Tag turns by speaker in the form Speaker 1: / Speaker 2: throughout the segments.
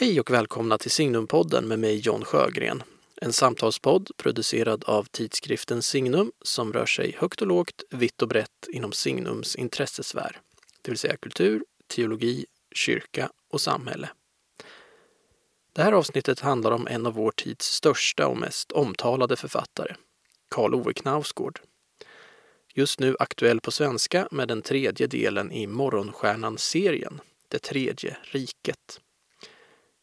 Speaker 1: Hej och välkomna till Signumpodden med mig John Sjögren. En samtalspodd producerad av tidskriften Signum som rör sig högt och lågt, vitt och brett inom Signums intressesfär. Det vill säga kultur, teologi, kyrka och samhälle. Det här avsnittet handlar om en av vår tids största och mest omtalade författare, Karl Ove Knausgård. Just nu aktuell på svenska med den tredje delen i Morgonstjärnan-serien, Det tredje riket.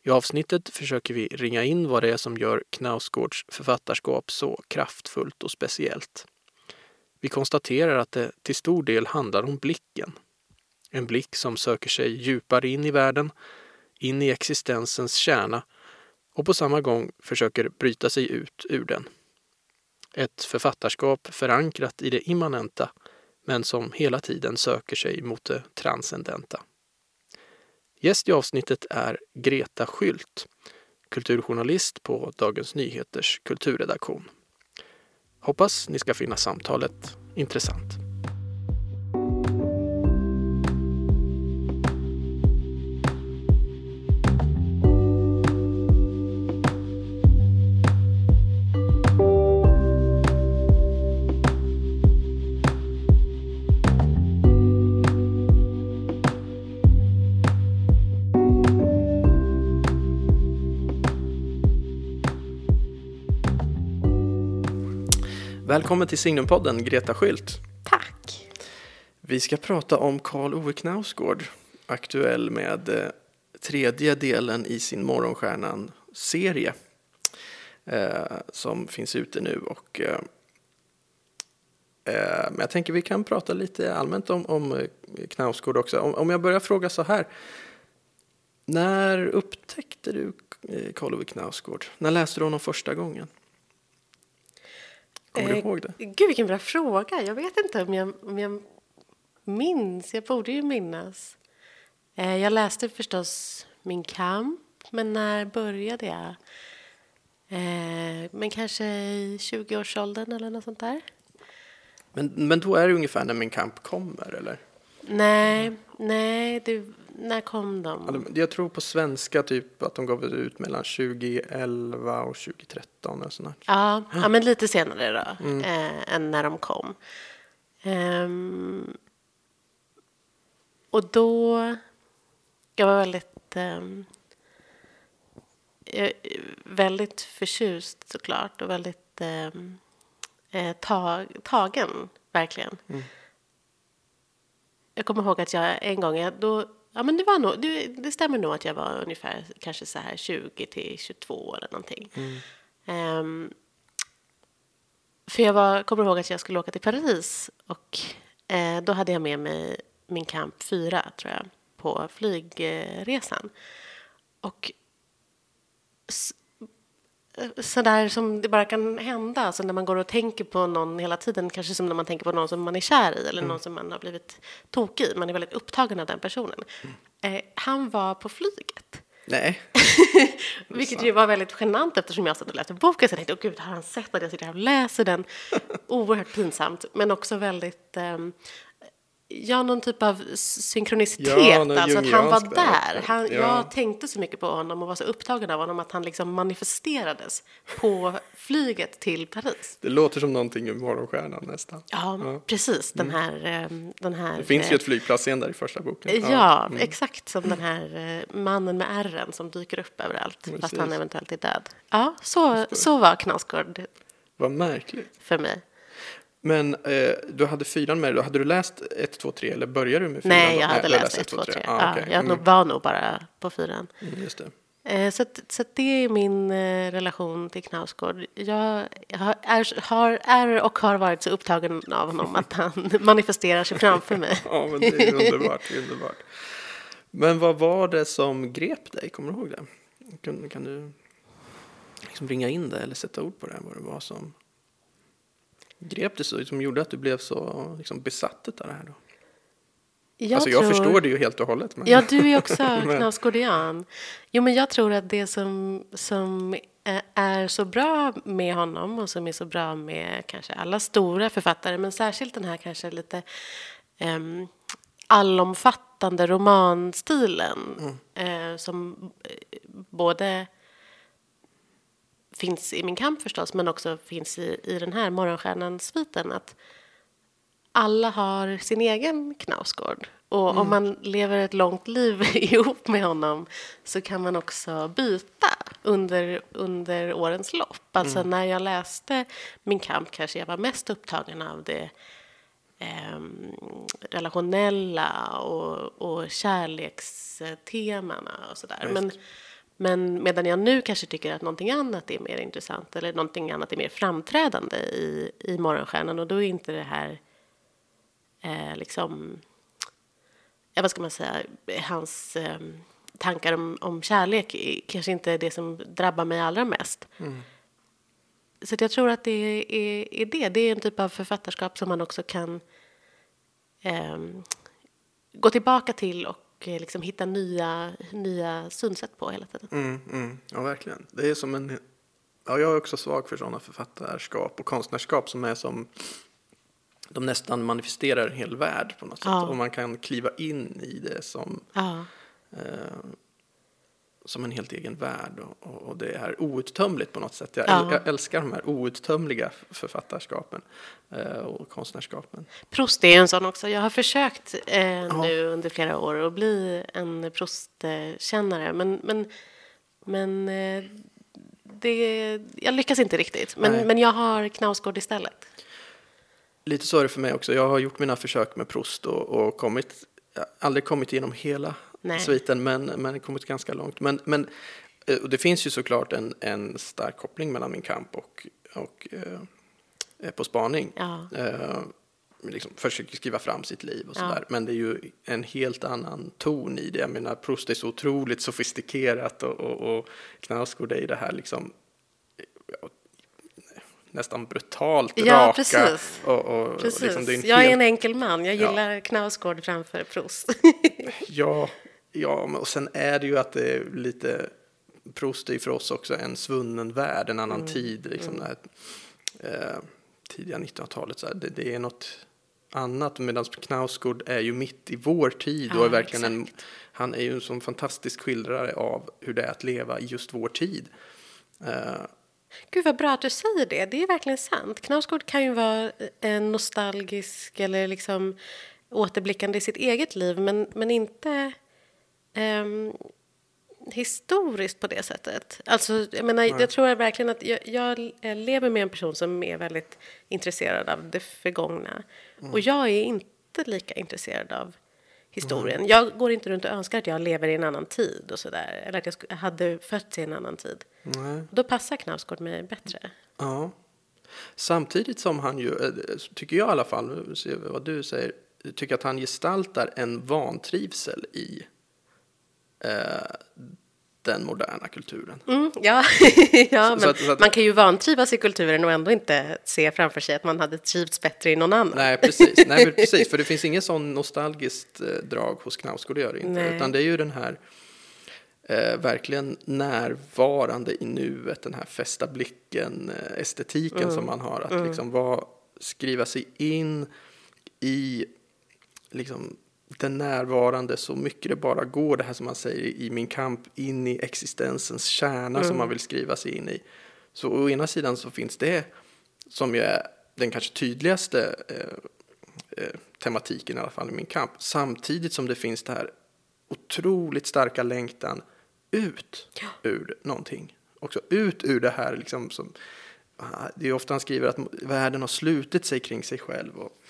Speaker 1: I avsnittet försöker vi ringa in vad det är som gör Knausgårds författarskap så kraftfullt och speciellt. Vi konstaterar att det till stor del handlar om blicken. En blick som söker sig djupare in i världen, in i existensens kärna och på samma gång försöker bryta sig ut ur den. Ett författarskap förankrat i det immanenta men som hela tiden söker sig mot det transcendenta. Gäst i avsnittet är Greta Skylt, kulturjournalist på Dagens Nyheters kulturredaktion. Hoppas ni ska finna samtalet intressant. Välkommen till Signumpodden, Greta Skylt.
Speaker 2: Tack.
Speaker 1: Vi ska prata om Karl Ove Knausgård, aktuell med eh, tredje delen i sin Morgonstjärnan-serie eh, som finns ute nu. Och, eh, eh, men jag tänker vi kan prata lite allmänt om, om eh, Knausgård också. Om, om jag börjar fråga så här. När upptäckte du Karl Ove Knausgård? När läste du honom första gången? Kommer du ihåg det?
Speaker 2: Gud, vilken bra fråga. Jag vet inte om jag, om jag minns. Jag borde ju minnas. Eh, jag läste förstås Min kamp, men när började jag? Eh, men kanske i 20-årsåldern eller något sånt där.
Speaker 1: Men, men då är det ungefär när Min kamp kommer, eller?
Speaker 2: Nej, nej, det, när kom de?
Speaker 1: Ja, de- Jag tror på svenska typ att de gav ut mellan 2011 och 2013 eller sånt.
Speaker 2: Ja, ja, men lite senare då, eh, än när de kom. Ehm, och då... Jag var väldigt... jag, väldigt förtjust såklart och väldigt eh, tag, tagen, verkligen. Jag kommer ihåg att jag en gång, jag, då, ja men det var nog, det, det stämmer nog att jag var ungefär kanske så här 20 till 22 eller någonting. Ehm, för jag var, kommer ihåg att jag skulle åka till Paris och eh, då hade jag med mig min kamp 4 tror jag på flygresan. Och sådär som det bara kan hända, alltså när man går och tänker på någon hela tiden, kanske som när man tänker på någon som man är kär i eller någon som man har blivit tokig i, man är väldigt upptagen av den personen. Eh, han var på flyget.
Speaker 1: Nej.
Speaker 2: Vilket ju var väldigt genant eftersom jag satt och läste boken. Så jag tänkte, åh gud, har han sett att jag sitter här och läser den? Oerhört pinsamt, men också väldigt... ehm, ja, någon typ av synkronicitet.
Speaker 1: Ja,
Speaker 2: alltså att han var
Speaker 1: där.
Speaker 2: Han,
Speaker 1: Ja.
Speaker 2: Jag tänkte så mycket på honom och var så upptagen av honom att han liksom manifesterades på flyget till Paris.
Speaker 1: Det låter som någonting ur Morgonstjärnan nästan.
Speaker 2: Ja, precis. Den här... ehm, Den här
Speaker 1: Mm. Det finns
Speaker 2: eh,
Speaker 1: ju ett flygplatsscen där i första boken.
Speaker 2: Ja,
Speaker 1: Mm.
Speaker 2: exakt som den här eh, mannen med ärren som dyker upp överallt fast
Speaker 1: Precis.
Speaker 2: han eventuellt är död. Ja, så, så var Knausgård
Speaker 1: Vad märkligt.
Speaker 2: för mig.
Speaker 1: Men eh, du hade fyran med dig, hade du läst 1, 2, 3 eller började du med fyran?
Speaker 2: Nej, jag hade
Speaker 1: du
Speaker 2: läst 1, 2, 3.
Speaker 1: Ah, okej.
Speaker 2: jag
Speaker 1: mm.
Speaker 2: var nog bara på fyran.
Speaker 1: Mm, just det.
Speaker 2: Eh, Så, så det är min eh, relation till Knausgård. Jag har, är, har, är och har varit så upptagen av honom att han manifesterar sig framför mig.
Speaker 1: Ja, men det är underbart. det är underbart. Men vad var det som grep dig? Kommer du ihåg det? Kan, kan du liksom ringa in det eller sätta ord på det? Vad det var som grep dig så, som gjorde att du blev så liksom, besatt av det här? Då?
Speaker 2: Jag
Speaker 1: alltså, jag
Speaker 2: tror-
Speaker 1: förstår det ju helt och hållet. Men...
Speaker 2: Ja, du är också
Speaker 1: Men-
Speaker 2: knausgårdian. Jo, men jag tror att det som, som är så bra med honom och som är så bra med kanske alla stora författare, men särskilt den här kanske lite um, allomfattande romanstilen
Speaker 1: Mm.
Speaker 2: eh, som eh, både finns i min kamp förstås, men också finns i, i den här Morgonstjärnan-sviten. Att alla har sin egen Knausgård. Och mm. om man lever ett långt liv ihop med honom så kan man också byta under, under årens lopp. Alltså mm. när jag läste Min kamp kanske jag var mest upptagen av det eh, relationella och, och kärlekstemana och sådär. Men, men medan jag nu kanske tycker att någonting annat är mer intressant eller någonting annat är mer framträdande i, i Morgonstjärnan och då är inte det här eh, liksom, ja, vad ska man säga, hans eh, tankar om, om kärlek kanske inte är det som drabbar mig allra mest. Mm. Så jag tror att det är, är, det. Det är en typ av författarskap som man också kan eh, gå tillbaka till och eh, liksom hitta nya, nya synsätt på hela tiden.
Speaker 1: Mm, mm. Ja, verkligen. Det är som en... Ja, jag är också svag för sådana författarskap och konstnärskap som är som de nästan manifesterar en hel värld på något sätt. Ja. Och man kan kliva in i det som, ja. eh, som en helt egen värld. Och, och, det är outtömligt på något sätt. Jag, ja. jag älskar de här outtömliga författarskapen eh, och konstnärskapen.
Speaker 2: Prost är en sån också. Jag har försökt eh, nu under flera år att bli en Proust-kännare. Men, men, men eh, det, jag lyckas inte riktigt. Men, men jag har Knausgård istället
Speaker 1: lite så är det för mig också. Jag har gjort mina försök med Proust och, och kommit, aldrig kommit igenom hela Nej. sviten, men, men kommit ganska långt. Men, men eh, och det finns ju såklart en, en stark koppling mellan min kamp och, och eh, På spaning. Ja. Eh, liksom försöker skriva fram sitt liv och sådär. Ja. Men det är ju en helt annan ton i det. Jag menar, Proust är så otroligt sofistikerat och, och, och Knausgård är i det här liksom nästan brutalt ja, raka.
Speaker 2: Precis. Och, och, precis. Liksom, är jag är en enkel man, jag gillar ja. Knausgård framför Proust.
Speaker 1: ja, ja, och sen är det ju att det är lite, Proust är för oss också en svunnen värld, en annan mm. tid, liksom mm. här, eh, tidiga 1900-talet, så här, det, det, är något annat, medan Knausgård är ju mitt i vår tid ja, och är verkligen en, han är ju en sån fantastisk skildrare av hur det är att leva i just vår tid. Eh,
Speaker 2: Gud vad bra att du säger det. Det är verkligen sant. Knausgård kan ju vara en nostalgisk eller liksom återblickande i sitt eget liv men, men inte um, historiskt på det sättet. Alltså, jag, menar, jag tror verkligen att jag, jag, lever med en person som är väldigt intresserad av det förgångna. Mm. Och jag är inte lika intresserad av historien. Mm. Jag går inte runt och önskar att jag lever i en annan tid och sådär. Eller att jag hade fötts i en annan tid. Nej. Då passar Knausgård mig bättre.
Speaker 1: Ja. Samtidigt som han ju, eh, tycker jag i alla fall, vad du säger, tycker att han gestaltar en vantrivsel i eh, den moderna kulturen.
Speaker 2: Mm, ja, ja så, men så att, så att, man kan ju vantrivas i kulturen och ändå inte se framför sig att man hade trivts bättre i någon annan.
Speaker 1: Nej, precis. Nej, precis för det finns inget sån nostalgiskt eh, drag hos Knausgård, det gör det inte. Nej. Utan det är ju den här eh, verkligen närvarande i nuet, den här fästa blicken, eh, estetiken mm. som man har. Att mm. liksom vara, skriva sig in i liksom, den närvarande så mycket det bara går, det här som man säger i Min kamp, in i existensens kärna mm. som man vill skriva sig in i. Så å ena sidan så finns det, som ju är den kanske tydligaste eh, eh, tematiken i alla fall i Min kamp, samtidigt som det finns det här otroligt starka längtan ut ja. ur någonting. Också ut ur det här liksom som, det är ofta han skriver att världen har slutit sig kring sig själv. Och,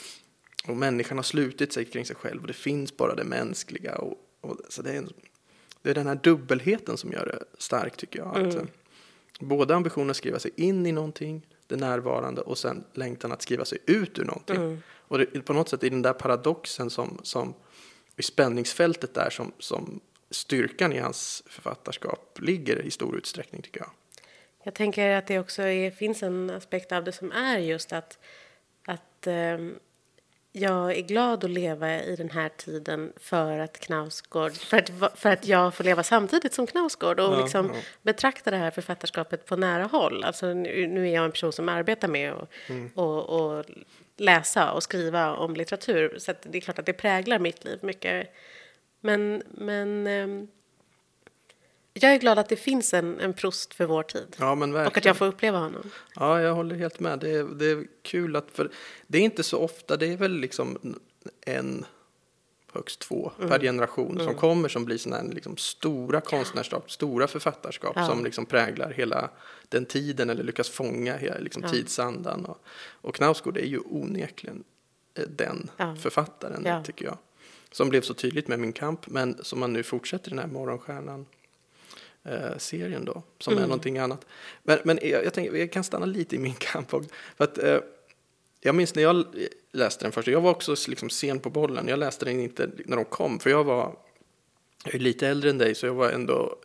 Speaker 1: och människan har slutit sig kring sig själv och det finns bara det mänskliga. Och, och så det, är en, det är den här dubbelheten som gör det starkt tycker jag. Att, mm. Både ambitionen att skriva sig in i någonting, det närvarande, och sen längtan att skriva sig ut ur någonting. Mm. Och det, på något sätt är den där paradoxen som, som i spänningsfältet där som, som styrkan i hans författarskap ligger i stor utsträckning tycker jag.
Speaker 2: Jag tänker att det också är, finns en aspekt av det som är just att, att um jag är glad att leva i den här tiden för att Knausgård, för att, för att jag får leva samtidigt som Knausgård och ja, liksom ja. betrakta det här författarskapet på nära håll. Alltså, nu, nu är jag en person som arbetar med att mm. och, och läsa och skriva om litteratur så det är klart att det präglar mitt liv mycket. Men, men, ehm, jag är glad att det finns en, en Proust för vår tid.
Speaker 1: Ja, men verkligen.
Speaker 2: Och att jag får uppleva honom.
Speaker 1: Ja, jag håller helt med. Det är, det är kul att, för det är inte så ofta, det är väl liksom en, högst två
Speaker 2: Mm.
Speaker 1: per generation som kommer som blir sådana här liksom stora konstnärskap, stora författarskap
Speaker 2: Ja.
Speaker 1: som liksom präglar hela den tiden eller lyckas fånga hela liksom
Speaker 2: Ja.
Speaker 1: tidsandan. Och, och Knausgård är ju onekligen eh, den
Speaker 2: Ja.
Speaker 1: författaren,
Speaker 2: Ja.
Speaker 1: tycker jag. Som blev så tydligt med Min kamp, men som man nu fortsätter i den här Morgonstjärnan eh, serien då, som
Speaker 2: Mm.
Speaker 1: är någonting annat. Men, men jag, jag tänker, jag kan stanna lite i min kamp. För att, eh, jag minns när jag läste den först, jag var också liksom sen på bollen. Jag läste den inte när de kom, för jag var jag är lite äldre än dig, så jag var ändå...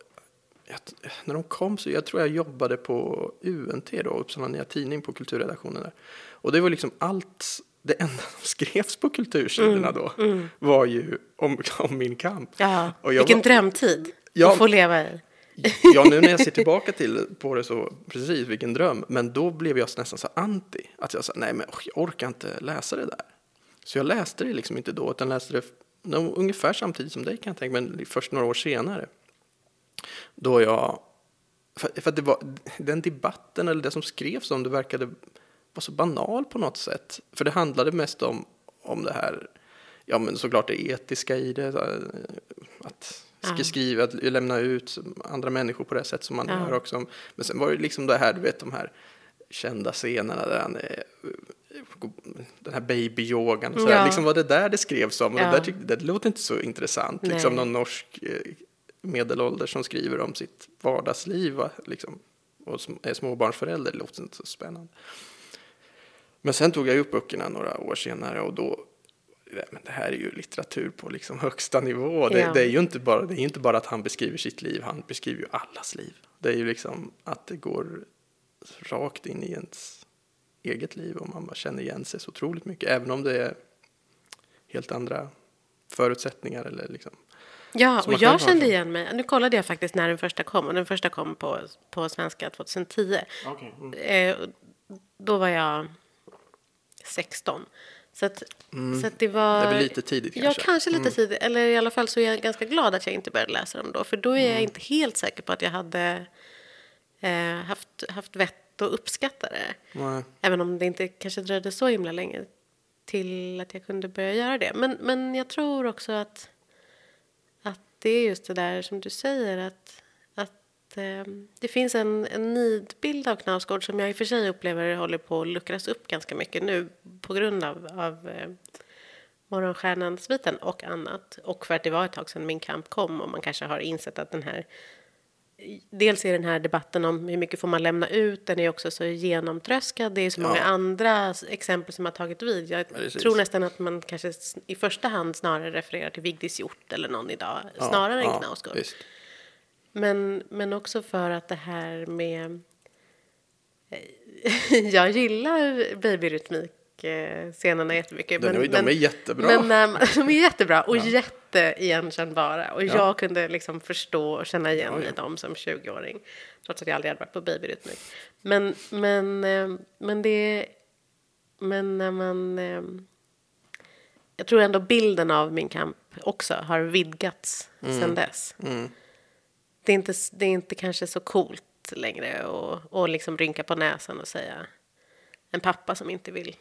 Speaker 1: Jag, när de kom så jag tror jag jobbade på UNT då, Uppsala Nya Tidning på kulturredaktionen där. Och det var liksom allt, det enda som skrevs på kultursidorna då var ju om, om min kamp.
Speaker 2: Ja, vilken
Speaker 1: var-
Speaker 2: drömtid
Speaker 1: Ja.
Speaker 2: att få leva i.
Speaker 1: Ja, nu när jag ser tillbaka till på det så, precis, vilken dröm. Men då blev jag nästan så anti. Att jag sa, nej men jag orkar inte läsa det där. Så jag läste det liksom inte då, utan läste det ungefär samtidigt som dig kan jag tänka men först några år senare. Då jag, för, för att det var, den debatten eller det som skrevs om det verkade vara så banal på något sätt. För det handlade mest om, om det här, ja men såklart det etiska i det, att
Speaker 2: Ja.
Speaker 1: skriva, lämna ut andra människor på det sätt som man
Speaker 2: Ja.
Speaker 1: gör också. Men sen var det liksom det här, du vet de här kända scenerna där han den här babyyogan och sådär.
Speaker 2: Ja.
Speaker 1: Liksom var det där det skrevs om och
Speaker 2: Ja.
Speaker 1: det där tyckte, det låter inte så intressant.
Speaker 2: Nej.
Speaker 1: Liksom någon norsk eh, medelålder som skriver om sitt vardagsliv va, liksom, och är småbarnsförälder, det låter inte så spännande. Men sen tog jag upp böckerna några år senare och då men det här är ju litteratur på liksom högsta nivå. Det,
Speaker 2: Ja.
Speaker 1: det, är ju inte bara, det är inte bara att han beskriver sitt liv, han beskriver ju allas liv. Det är ju liksom att det går rakt in i ens eget liv och man bara känner igen sig så otroligt mycket, även om det är helt andra förutsättningar eller liksom.
Speaker 2: Ja, och jag kände igen mig. Nu kollade jag faktiskt när den första kom och den första kom på, på svenska 2010. Eh, då var jag 16. Så, att, så att det var...
Speaker 1: Mm. Det väl lite tidigt
Speaker 2: Ja,
Speaker 1: kanske.
Speaker 2: kanske lite
Speaker 1: Mm.
Speaker 2: tidigt. Eller i alla fall så är jag ganska glad att jag inte började läsa dem då. För då är
Speaker 1: Mm.
Speaker 2: jag inte helt säker på att jag hade eh, haft, haft vett att uppskatta det.
Speaker 1: Nej.
Speaker 2: Även om det inte kanske dröjde så himla länge till att jag kunde börja göra det. Men, men jag tror också att, att det är just det där som du säger att, att eh, det finns en, en nidbild av Knausgård som jag i och för sig upplever håller på att luckras upp ganska mycket nu på grund av, av eh, Morgonstjärnan-sviten och annat. Och för att det var ett tag sedan Min kamp kom och man kanske har insett att den här Dels är den här debatten om hur mycket får man lämna ut, den är också så genomtröskad. Det är så många
Speaker 1: Ja.
Speaker 2: andra s- exempel som har tagit vid. Jag
Speaker 1: Precis.
Speaker 2: tror nästan att man kanske i första hand snarare refererar till Vigdis Hjort eller någon idag,
Speaker 1: Ja,
Speaker 2: snarare än
Speaker 1: ja,
Speaker 2: Knausgård.
Speaker 1: visst.
Speaker 2: Men, men också för att det här med... jag gillar babyrytmik-scenerna jättemycket.
Speaker 1: Den är- de är jättebra.
Speaker 2: Men de är jättebra och jätteigenkännbara. Och jag kunde liksom förstå och känna igen
Speaker 1: Ja, ja.
Speaker 2: i dem som 20-åring. Trots att jag aldrig hade varit på babyrytmik. Men, men, eh, men det... Men när man... eh, Jag tror ändå bilden av min kamp också har vidgats sedan dess.
Speaker 1: Mm.
Speaker 2: Det är, inte, det är inte kanske så coolt längre att och liksom rynka på näsan och säga en pappa som inte vill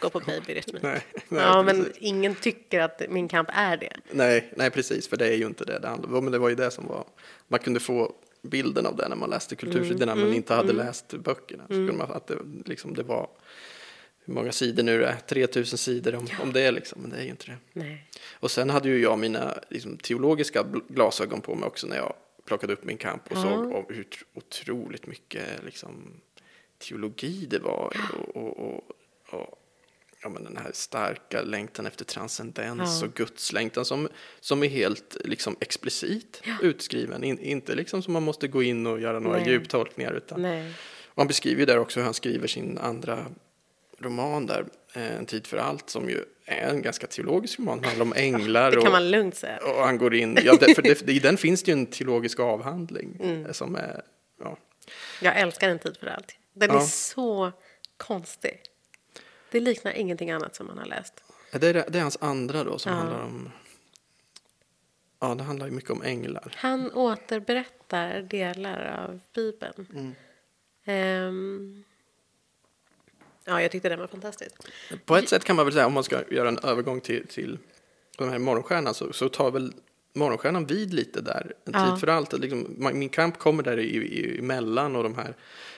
Speaker 2: gå på babyrytmik.
Speaker 1: Nej, nej,
Speaker 2: ja, men ingen tycker att min kamp är det.
Speaker 1: Nej, nej, precis, för det är ju inte det det handlar om. Men det var ju det som var, man kunde få bilden av det när man läste kultursidorna
Speaker 2: Mm,
Speaker 1: men inte hade läst böckerna. Så kunde man, att det, liksom, det var, hur många sidor nu är det? 3000 sidor om, om det liksom, men det är ju inte det.
Speaker 2: Nej.
Speaker 1: Och sen hade ju jag mina liksom, teologiska glasögon på mig också när jag plockade upp min kamp och
Speaker 2: Ja.
Speaker 1: såg om hur tr- otroligt mycket liksom, teologi det var. Och, och, och, och ja, men den här starka längtan efter transcendens
Speaker 2: Ja.
Speaker 1: och gudslängtan som, som är helt liksom, explicit utskriven. In, inte liksom som man måste gå in och göra några
Speaker 2: Nej.
Speaker 1: djuptolkningar. Utan,
Speaker 2: Nej.
Speaker 1: och han beskriver ju där också hur han skriver sin andra roman där, eh, En tid för allt, som ju en ganska teologisk roman. Handlar om änglar
Speaker 2: Det kan
Speaker 1: och,
Speaker 2: man lugnt säga.
Speaker 1: och han går in, ja, för det, i den finns det ju en teologisk avhandling
Speaker 2: Mm.
Speaker 1: som är, ja,
Speaker 2: Jag älskar En tid för allt. Den är
Speaker 1: Ja.
Speaker 2: så konstig. Det liknar ingenting annat som man har läst.
Speaker 1: det är, det är hans andra då som
Speaker 2: Ja.
Speaker 1: handlar om Ja, det handlar ju mycket om änglar.
Speaker 2: Han återberättar delar av Bibeln.
Speaker 1: Mm.
Speaker 2: Ehm, ja, jag tyckte den var fantastisk.
Speaker 1: På ett sätt kan man väl säga, om man ska göra en övergång till, till den här morgonstjärnan, så, så tar väl morgonstjärnan vid lite där, en
Speaker 2: Ja.
Speaker 1: tid för allt. Liksom, min kamp kommer där i, i, emellan och de här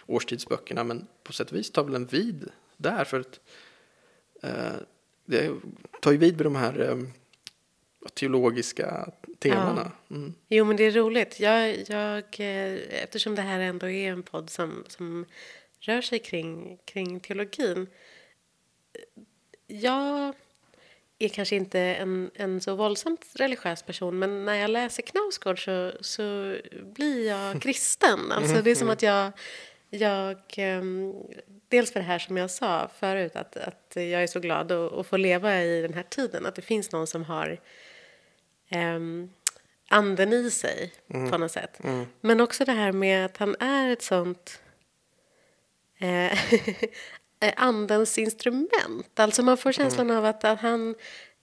Speaker 1: årstidsböckerna, men på sätt och vis tar väl en vid där, för att eh, det tar ju vid med de här eh, teologiska temana. Mm.
Speaker 2: Jo, men det är roligt. Jag, jag, eh, eftersom det här ändå är en podd som, som rör sig kring, kring teologin. Jag är kanske inte en, en så våldsamt religiös person men när jag läser Knausgård så, så blir jag kristen. Alltså det är som att jag... jag ehm, dels för det här som jag sa förut att, att jag är så glad att, att få leva i den här tiden. Att det finns någon som har um, anden i sig på något sätt. Men också det här med att han är ett sånt eh, andens instrument. Alltså man får känslan av att, att han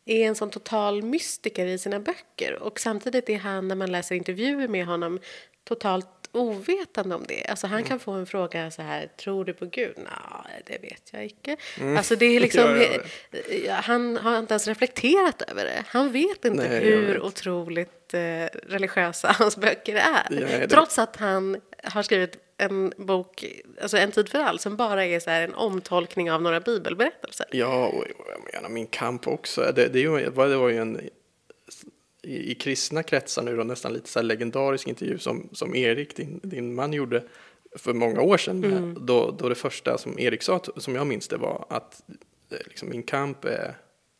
Speaker 2: är en sån total mystiker i sina böcker och samtidigt är han, när man läser intervjuer med honom, totalt ovetande om det. Alltså han kan få en fråga så här, tror du på Gud? Nej, det vet jag inte. Alltså det är liksom,
Speaker 1: Ja, ja,
Speaker 2: Ja, han har inte ens reflekterat över det. Han vet inte
Speaker 1: Nej,
Speaker 2: hur otroligt eh, religiösa hans böcker är. Trots att han har skrivit en bok, alltså En tid för all, som bara är så en omtolkning av några bibelberättelser.
Speaker 1: Ja, och jag menar min kamp också. Det, det, ju, det var ju en i, i kristna kretsar nu då nästan lite så här legendarisk intervju som, som Erik, din, din man, gjorde för många år sedan.
Speaker 2: Mm.
Speaker 1: Då, då det första som Erik sa, som jag minns det, var att eh, liksom, min kamp är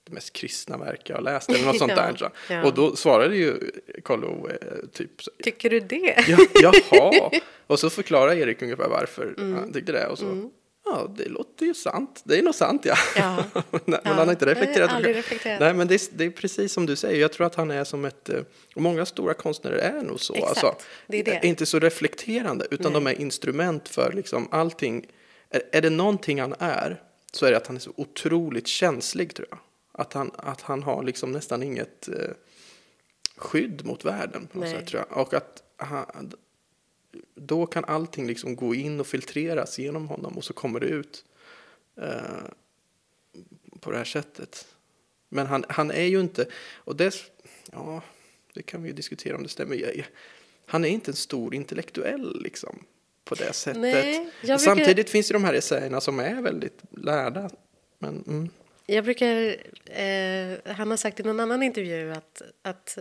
Speaker 1: det mest kristna verk jag har läst, eller något sånt där. Så.
Speaker 2: ja.
Speaker 1: Och då svarade ju Carlo eh, typ så-
Speaker 2: Tycker du det?
Speaker 1: Ja, jaha. Och så förklarar Erik ungefär varför
Speaker 2: Mm.
Speaker 1: han tyckte det. Och så, ja, det låter ju sant. Det är nog sant, ja.
Speaker 2: Ja.
Speaker 1: men
Speaker 2: Ja,
Speaker 1: han har inte
Speaker 2: nej,
Speaker 1: reflekterat.
Speaker 2: aldrig reflekterat.
Speaker 1: Nej, men det är, det är precis som du säger. Jag tror att han är som ett... eh, Och många stora konstnärer är nog så.
Speaker 2: Exakt,
Speaker 1: Alltså,
Speaker 2: det är det.
Speaker 1: Inte så reflekterande, utan de är instrument för liksom allting. Är, är det någonting han är, så är det att han är så otroligt känslig, tror jag. Att han, att han har liksom nästan inget eh, skydd mot världen på något
Speaker 2: Nej.
Speaker 1: sätt, tror jag. Och att han, då kan allting liksom gå in och filtreras genom honom och så kommer det ut eh, på det här sättet. Men han, han är ju inte, och det, ja, det kan vi ju diskutera om det stämmer. Han är inte en stor intellektuell liksom på det sättet.
Speaker 2: Nej, brukar-
Speaker 1: Samtidigt finns det de här essäerna som är väldigt lärda. Men, mm,
Speaker 2: Jag brukar, eh, han har sagt i någon annan intervju att, att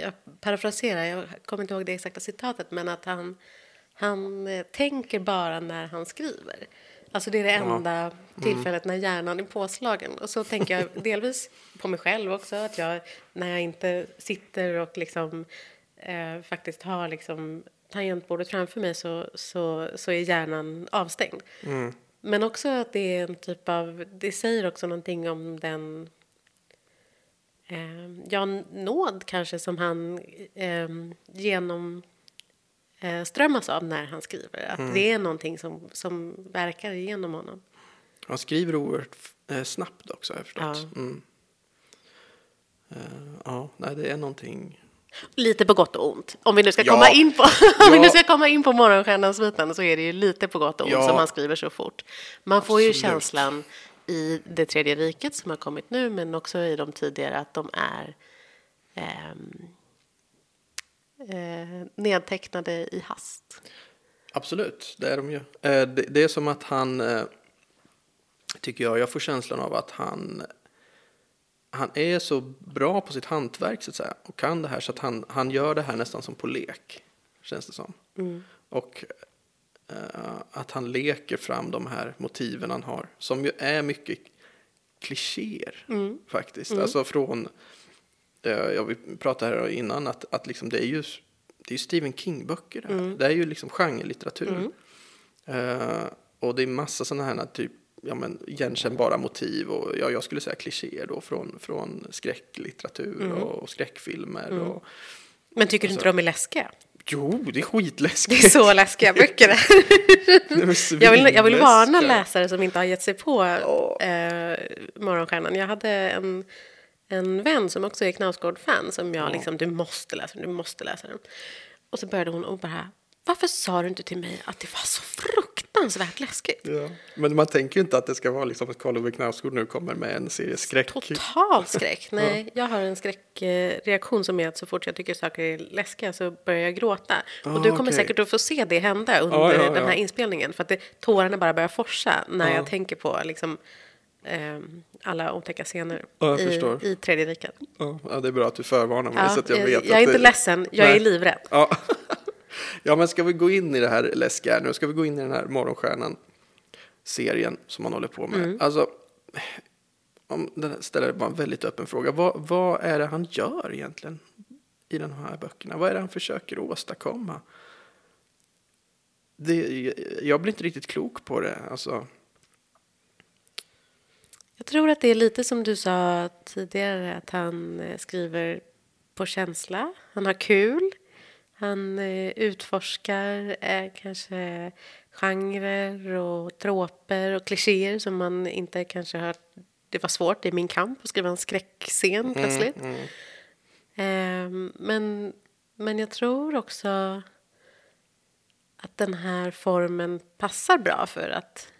Speaker 2: jag parafraserar, jag kommer inte ihåg det exakta citatet, men att han, han eh, tänker bara när han skriver. Alltså det är det enda tillfället när hjärnan är påslagen. Och så tänker jag delvis på mig själv också, att jag när jag inte sitter och liksom eh, faktiskt har liksom tangentbordet framför mig så, så, så är hjärnan avstängd. Men också att det är en typ av, det säger också någonting om den eh, ja, nåd kanske som han eh, genom eh, strömmas av när han skriver. Att det är någonting som, som verkar genom honom.
Speaker 1: han skriver oerhört eh, snabbt också har jag förstått.
Speaker 2: Ja.
Speaker 1: Mm. Eh, ja, nej, det är någonting.
Speaker 2: Lite på gott och ont. Om vi nu ska
Speaker 1: Ja.
Speaker 2: komma in på, om vi
Speaker 1: Ja.
Speaker 2: nu ska komma in på morgonstjärnans biten så är det ju lite på gott och ont
Speaker 1: Ja.
Speaker 2: som han skriver så fort. Man får ju
Speaker 1: Absolut.
Speaker 2: känslan i det tredje riket som har kommit nu men också i de tidigare att de är ehm, eh, nedtecknade i hast.
Speaker 1: Absolut, det är de ju. Eh, det, det är som att han, eh, tycker jag, jag får känslan av att han, han är så bra på sitt hantverk så att säga och kan det här så att han, han gör det här nästan som på lek, känns det som. Och eh, att han leker fram de här motiven han har, som ju är mycket klichéer faktiskt. Alltså från, eh, jag vi pratade här innan, att, att liksom det är ju det är Stephen King-böcker det här. Det är ju liksom genrelitteratur. Eh, och det är massa sådana här typ, ja men igenkännbara motiv och ja, jag skulle säga klichéer då från, från skräcklitteratur och skräckfilmer. Och,
Speaker 2: Men tycker du inte de är läskiga?
Speaker 1: jo, det är
Speaker 2: Det
Speaker 1: skitläskigt.
Speaker 2: är så läskiga böcker.
Speaker 1: Det
Speaker 2: Jag vill, jag vill varna läsare som inte har gett sig på eh, Morgonstjärnan. Jag hade en, en vän som också är Knausgård-fan som jag liksom, du måste läsa den, du måste läsa den. Och så började hon och bara, varför sa du inte till mig att det var så fruktansvärt läskigt?
Speaker 1: Ja. Men man tänker ju inte att det ska vara liksom att Karl Ove Knausgård nu kommer med en serie skräck.
Speaker 2: Total skräck. Nej, jag har en skräckreaktion som är att så fort jag tycker saker är läskiga så börjar jag gråta.
Speaker 1: Ah,
Speaker 2: och du kommer
Speaker 1: okej.
Speaker 2: säkert att få se det hända under
Speaker 1: Ja, ja,
Speaker 2: den här
Speaker 1: ja.
Speaker 2: inspelningen. För att det, tårarna bara börjar forsa när
Speaker 1: Ja.
Speaker 2: jag tänker på liksom, ehm, alla otäcka scener
Speaker 1: Ja,
Speaker 2: i, i Tredje riket.
Speaker 1: Ja, ja, det är bra att du förvarnar mig
Speaker 2: Ja,
Speaker 1: så att jag
Speaker 2: jag,
Speaker 1: vet
Speaker 2: jag är inte
Speaker 1: det...
Speaker 2: ledsen, jag
Speaker 1: Nej.
Speaker 2: är livrädd.
Speaker 1: Ja. ja, men ska vi gå in i det här läskiga nu? Ska vi gå in i den här Morgonstjärnan-serien som man håller på med?
Speaker 2: Mm.
Speaker 1: Alltså, om den ställer bara en väldigt öppen fråga. Vad, vad är det han gör egentligen i de här böckerna? Vad är det han försöker åstadkomma? Det, jag blir inte riktigt klok på det. Alltså,
Speaker 2: Jag tror att det är lite som du sa tidigare, att han eh, skriver på känsla. Han har kul. Han eh, utforskar eh, kanske genrer och troper och klichéer som man inte kanske har... Det var svårt i min kamp att skriva en skräckscen plötsligt. Ehm, men, men jag tror också att den här formen passar bra för att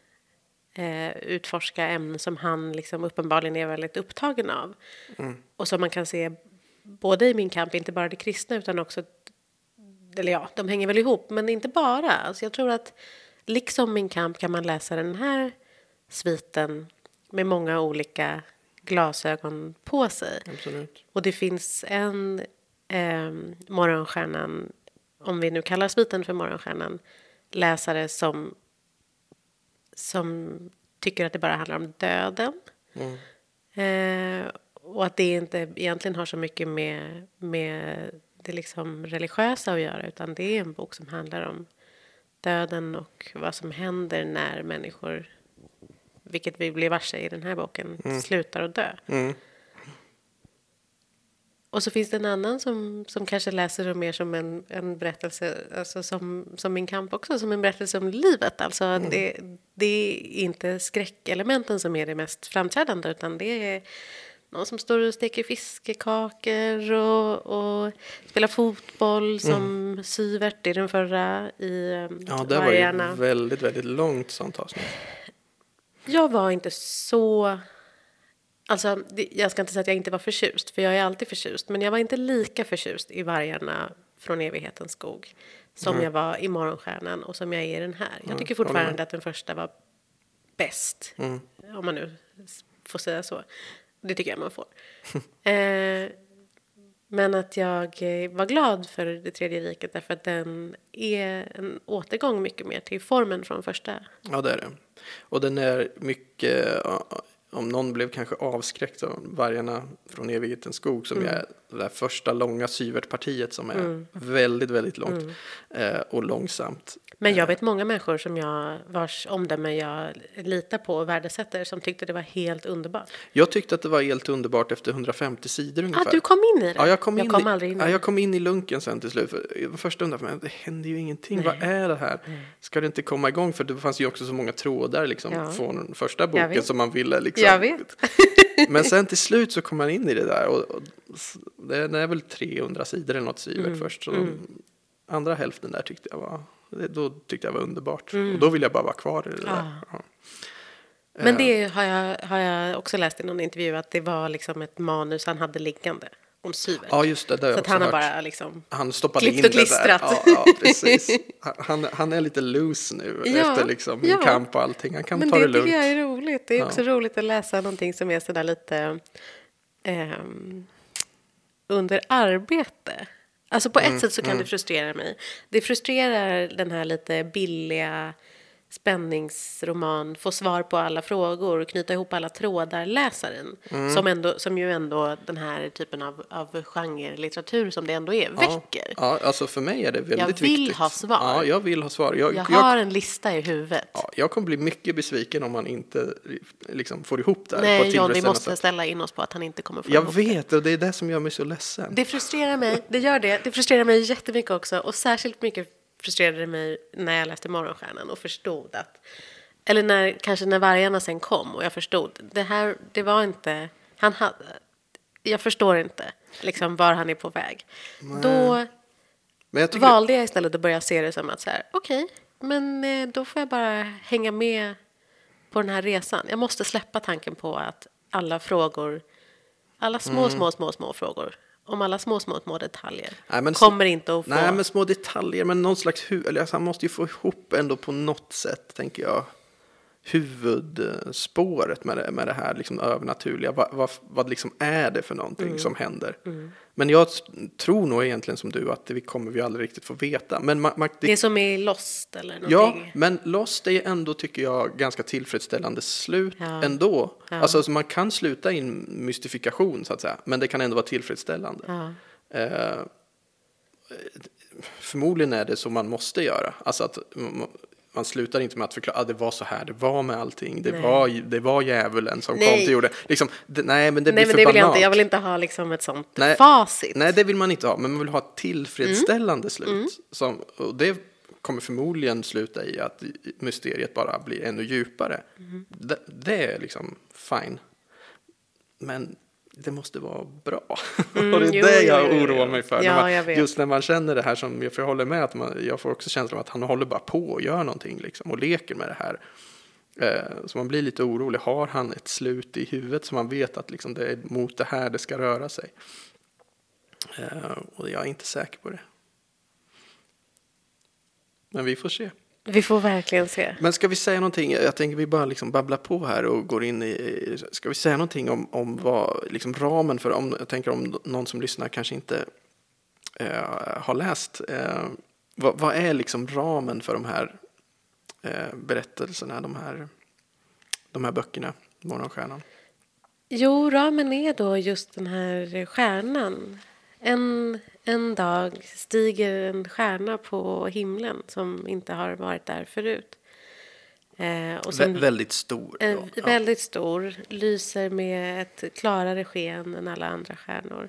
Speaker 2: eh, utforska ämnen som han liksom uppenbarligen är väldigt upptagen av. Och som man kan se både i Min kamp, inte bara det kristna utan också, eller ja, de hänger väl ihop, men inte bara. Alltså jag tror att liksom Min kamp kan man läsa den här sviten med många olika glasögon på sig.
Speaker 1: absolut.
Speaker 2: Och det finns en eh, Morgonstjärnan, om vi nu kallar sviten för Morgonstjärnan, läsare som, som tycker att det bara handlar om döden. Eh, och att det inte egentligen har så mycket med, med det liksom religiösa att göra utan det är en bok som handlar om döden och vad som händer när människor, vilket vi blir varse i den här boken, slutar att dö.
Speaker 1: Mm.
Speaker 2: Och så finns det en annan som, som kanske läser det mer som en, en berättelse, alltså som, som min kamp också, som en berättelse om livet. Alltså det, det är inte skräckelementen som är det mest framträdande utan det är någon som står och steker fiskekakor och, och spelar fotboll som Syvert i den förra i um,
Speaker 1: Ja, det var ju väldigt, väldigt långt sånt avsnitt.
Speaker 2: Jag var inte så... Alltså, jag ska inte säga att jag inte var förtjust, för jag är alltid förtjust. Men jag var inte lika förtjust i Vargarna från evighetens skog som jag var i Morgonstjärnan och som jag är i den här. Jag tycker
Speaker 1: håller
Speaker 2: fortfarande
Speaker 1: med.
Speaker 2: att den första var bäst, om man nu får säga så. Det tycker jag man får. eh, men att jag eh, var glad för Det tredje riket därför att den är en återgång mycket mer till formen från första.
Speaker 1: Ja, det är det. Och den är mycket, om någon blev kanske avskräckt av vargarna från evighetens skog som är det där första långa syvertpartiet som är väldigt, väldigt långt eh, och långsamt.
Speaker 2: Men jag vet många människor som jag, vars omdöme jag litar på och värdesätter som tyckte det var helt underbart.
Speaker 1: Jag tyckte att det var helt underbart efter 150 sidor ungefär.
Speaker 2: Ah, du kom in i det?
Speaker 1: Ja, jag kom, in
Speaker 2: jag kom
Speaker 1: i,
Speaker 2: aldrig in
Speaker 1: ja, jag kom in i lunken sen till slut. För första undrade för mig, det händer ju ingenting. Vad är det här? Ska det inte komma igång? För det fanns ju också så många trådar liksom,
Speaker 2: Ja.
Speaker 1: från första boken som man ville. Liksom.
Speaker 2: Jag vet.
Speaker 1: Men sen till slut så kom man in i det där. Och, och det är väl 300 sidor eller något Sivert
Speaker 2: Mm,
Speaker 1: först. Så de, andra hälften där tyckte jag var, då tyckte jag var underbart.
Speaker 2: Mm.
Speaker 1: Och då ville jag bara vara kvar i det där.
Speaker 2: Ah.
Speaker 1: Ja.
Speaker 2: Men det har jag, har jag också läst i någon intervju att det var liksom ett manus han hade liggande om Syvert.
Speaker 1: ja, just det. det har jag
Speaker 2: så
Speaker 1: också
Speaker 2: han har
Speaker 1: hört.
Speaker 2: bara liksom...
Speaker 1: Han stoppade
Speaker 2: Klippt
Speaker 1: in
Speaker 2: och
Speaker 1: det
Speaker 2: klistrat.
Speaker 1: Ja, ja, precis. Han, han är lite loose nu
Speaker 2: Ja,
Speaker 1: efter liksom
Speaker 2: ja.
Speaker 1: kamp och allting. Han kan
Speaker 2: Men
Speaker 1: ta
Speaker 2: det
Speaker 1: det
Speaker 2: tycker
Speaker 1: lugnt.
Speaker 2: jag är roligt. Det är också roligt att läsa någonting som är sådär lite ehm, under arbete. Alltså på ett
Speaker 1: Mm,
Speaker 2: sätt så kan det frustrera mig. Det frustrerar den här lite billiga spänningsroman, få svar på alla frågor, knyta ihop alla trådar, läsaren.
Speaker 1: Mm.
Speaker 2: Som, ändå, som ju ändå den här typen av, av genre-litteratur som det ändå är, väcker.
Speaker 1: Ja, alltså för mig är det väldigt
Speaker 2: Jag
Speaker 1: viktigt.
Speaker 2: vill ha svar.
Speaker 1: Ja, jag vill ha svar. Jag,
Speaker 2: Jag
Speaker 1: jag,
Speaker 2: har en lista i huvudet.
Speaker 1: ja, jag kommer bli mycket besviken om man inte liksom, får ihop det här på
Speaker 2: Nej,
Speaker 1: ett
Speaker 2: John, vi måste
Speaker 1: sätt.
Speaker 2: ställa in oss på att han inte kommer få
Speaker 1: Jag
Speaker 2: ihop det.
Speaker 1: vet, och det är det som gör mig så ledsen.
Speaker 2: Det frustrerar mig, det gör det. Det frustrerar mig jättemycket också. Och särskilt mycket frustrerade det mig när jag läste Morgonstjärnan och förstod att... Eller när, kanske när vargarna sen kom och jag förstod. Det här, det var inte... Han hade, jag förstår inte liksom var han är på väg. Då
Speaker 1: Men jag tycker,
Speaker 2: valde jag istället att börja se det som att så här, okej, men eh, då får jag bara hänga med på den här resan. Jag måste släppa tanken på att alla frågor, alla små,
Speaker 1: Mm.
Speaker 2: små, små, små frågor, om alla små, små, små detaljer.
Speaker 1: Nej, men
Speaker 2: kommer inte att få...
Speaker 1: Nej, men små detaljer, men någon slags hu- eller alltså, han måste ju få ihop ändå på något sätt, tänker jag, huvudspåret med det, med det här liksom övernaturliga. Vad, vad, vad liksom är det för någonting
Speaker 2: Mm.
Speaker 1: som händer? Men jag tror nog egentligen som du att det vi kommer vi aldrig riktigt få veta. Men man, man, det,
Speaker 2: Det är som i Lost eller
Speaker 1: ja,
Speaker 2: någonting.
Speaker 1: men Lost är ändå, tycker jag, ganska tillfredsställande slut
Speaker 2: Ja.
Speaker 1: ändå.
Speaker 2: Ja.
Speaker 1: Alltså, man kan sluta i en mystifikation, så att säga, men det kan ändå vara tillfredsställande.
Speaker 2: Ja.
Speaker 1: Eh, förmodligen är det så man måste göra. Alltså att man slutar inte med att förklara att det var så här det var med allting. Det,
Speaker 2: Nej.
Speaker 1: var, det var djävulen som
Speaker 2: Nej.
Speaker 1: kom till jorden. Liksom, det, nej, men det
Speaker 2: Nej,
Speaker 1: blir
Speaker 2: men
Speaker 1: för
Speaker 2: det vill jag
Speaker 1: banalt.
Speaker 2: inte. Jag vill inte ha liksom ett sånt
Speaker 1: Nej.
Speaker 2: facit.
Speaker 1: Nej, det vill man inte ha. Men man vill ha ett
Speaker 2: Mm.
Speaker 1: tillfredsställande slut. Som, och det kommer förmodligen sluta i att mysteriet bara blir ännu djupare.
Speaker 2: Mm.
Speaker 1: Det, det är liksom fine. Men det måste vara bra. och det är
Speaker 2: Mm, jo,
Speaker 1: det jag
Speaker 2: jo, jo.
Speaker 1: oroar mig för.
Speaker 2: Ja,
Speaker 1: när man,
Speaker 2: jag
Speaker 1: just när man känner det här som, jag får hålla med att man, jag får också känslan av att han håller bara på och gör någonting liksom och leker med det här. Eh, så man blir lite orolig. Har han ett slut i huvudet så man vet att liksom det är mot det här det ska röra sig? Eh, och jag är inte säker på det. Men vi får se.
Speaker 2: Vi får verkligen se.
Speaker 1: Men ska vi säga någonting? Jag tänker vi bara liksom babblar på här och går in i. Ska vi säga någonting om, om vad liksom ramen för om jag tänker om någon som lyssnar kanske inte eh, har läst. Eh, vad, vad är liksom ramen för de här eh, berättelserna, de här, de här böckerna, Morgonstjärnan?
Speaker 2: Jo, ramen är då just den här stjärnan. En, en dag stiger en stjärna på himlen som inte har varit där förut. Eh, och som
Speaker 1: Vä- väldigt stor. då. Ja.
Speaker 2: väldigt stor, lyser med ett klarare sken än alla andra stjärnor.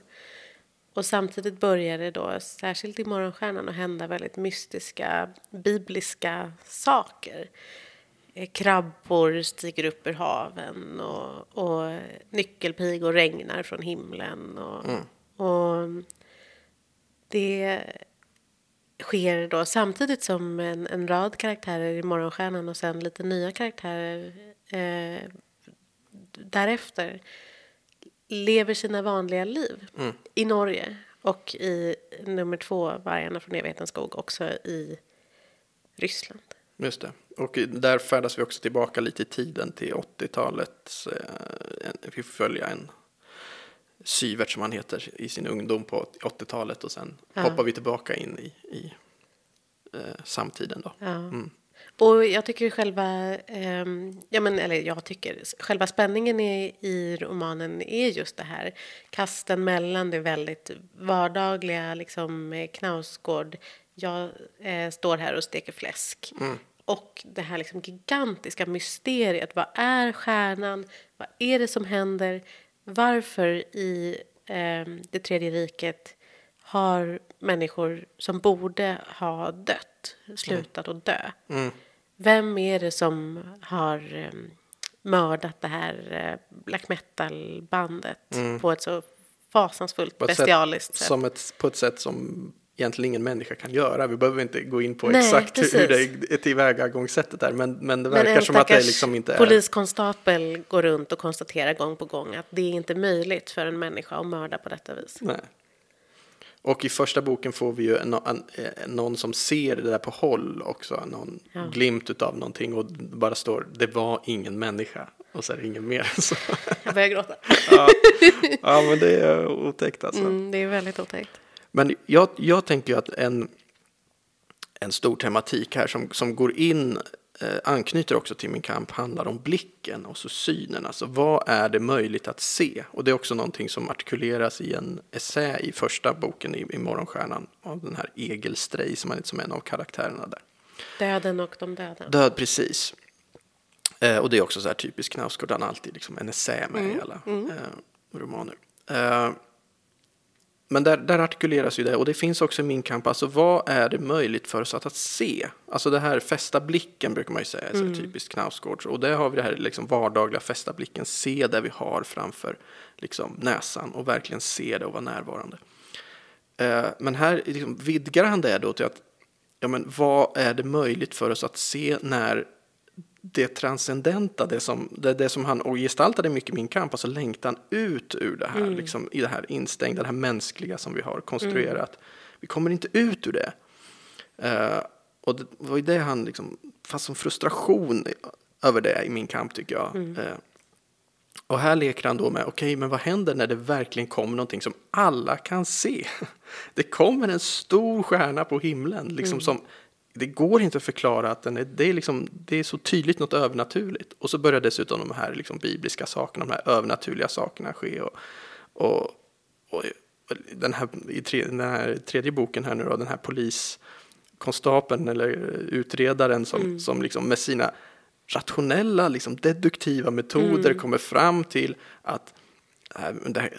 Speaker 2: Och samtidigt börjar det då, särskilt i Morgonstjärnan, att hända väldigt mystiska, bibliska saker. Eh, Krabbor stiger upp ur haven och, och nyckelpigor regnar från himlen. Och, och det sker då samtidigt som en, en rad karaktärer i Morgonstjärnan och sen lite nya karaktärer eh, därefter lever sina vanliga liv i Norge och i nummer två, Vargarna från evighetens skog, också i Ryssland.
Speaker 1: Just det. Och där färdas vi också tillbaka lite i tiden till 80-talet. Eh, vi får följa en Syvert som han heter i sin ungdom på 80-talet och sen
Speaker 2: Ja.
Speaker 1: hoppar vi tillbaka in i, i eh, samtiden då.
Speaker 2: Ja. Och jag tycker själva, ehm, ja men eller jag tycker, själva spänningen i, i romanen är just det här. Kasten mellan det väldigt vardagliga, liksom eh, Knausgård, jag eh, står här och steker fläsk. Och det här liksom gigantiska mysteriet, vad är stjärnan? Vad är det som händer? Varför i ehm, det tredje riket har människor som borde ha dött slutat att dö? Vem är det som har um, mördat det här eh, black metal-bandet på ett så fasansfullt
Speaker 1: På
Speaker 2: bestialiskt
Speaker 1: sätt,
Speaker 2: sätt?
Speaker 1: Ett, på ett sätt som egentligen ingen människa kan göra. Vi behöver inte gå in på
Speaker 2: Nej,
Speaker 1: exakt hur- hur
Speaker 2: precis.
Speaker 1: det är tillvägagångssättet är. Men, men det
Speaker 2: Men
Speaker 1: verkar
Speaker 2: en
Speaker 1: som att det liksom inte är...
Speaker 2: poliskonstapel går runt och konstaterar gång på gång att det är inte möjligt för en människa att mörda på detta vis.
Speaker 1: Nej. Och i första boken får vi ju en, en, en, någon som ser det där på håll också. Någon
Speaker 2: Ja.
Speaker 1: glimt utav någonting och bara står det var ingen människa. Och så är det ingen mer. Så,
Speaker 2: Jag börjar gråta.
Speaker 1: ja. ja, men det är otäckt alltså.
Speaker 2: Mm, det är väldigt otäckt.
Speaker 1: Men jag, jag tänker att en, en stor tematik här som, som går in, eh, anknyter också till min kamp, handlar om blicken och så synen. Alltså vad är det möjligt att se? Och det är också någonting som artikuleras i en essä i första boken i, i Morgonstjärnan av den här Egil Stray som är som en av karaktärerna där.
Speaker 2: Döden och de döda.
Speaker 1: Död, precis. Eh, och det är också så här typiskt Knausgård, han har alltid liksom en essä med i alla eh, romaner. Men där, där artikuleras ju det och det finns också i min kamp, alltså vad är det möjligt för oss att, att se? Alltså det här fästa blicken brukar man ju säga, mm. så typiskt Knausgård. Och där har vi det här liksom vardagliga fästa blicken, se det vi har framför liksom, näsan och verkligen se det och vara närvarande. Eh, men här liksom, vidgar han det då till att, ja men vad är det möjligt för oss att se när det transcendenta, det som, det, det som han och gestaltade mycket i min kamp, alltså längtan ut ur det här, mm. liksom, i det här instängda, det här mänskliga som vi har konstruerat. Mm. Vi kommer inte ut ur det. Uh, och det var ju det han, liksom, fast som frustration över det i min kamp tycker jag. Mm. Uh, och här leker han då med, okej, okay, men vad händer när det verkligen kommer någonting som alla kan se? Det kommer en stor stjärna på himlen, liksom mm. som det går inte att förklara att den är, det, är liksom, det är så tydligt något övernaturligt. Och så börjar dessutom de här liksom bibliska sakerna, de här övernaturliga sakerna ske. Och, och, och den, här, i tre, den här tredje boken här nu då, den här poliskonstapeln eller utredaren som, mm. som liksom med sina rationella, liksom deduktiva metoder mm. kommer fram till att äh, det, här,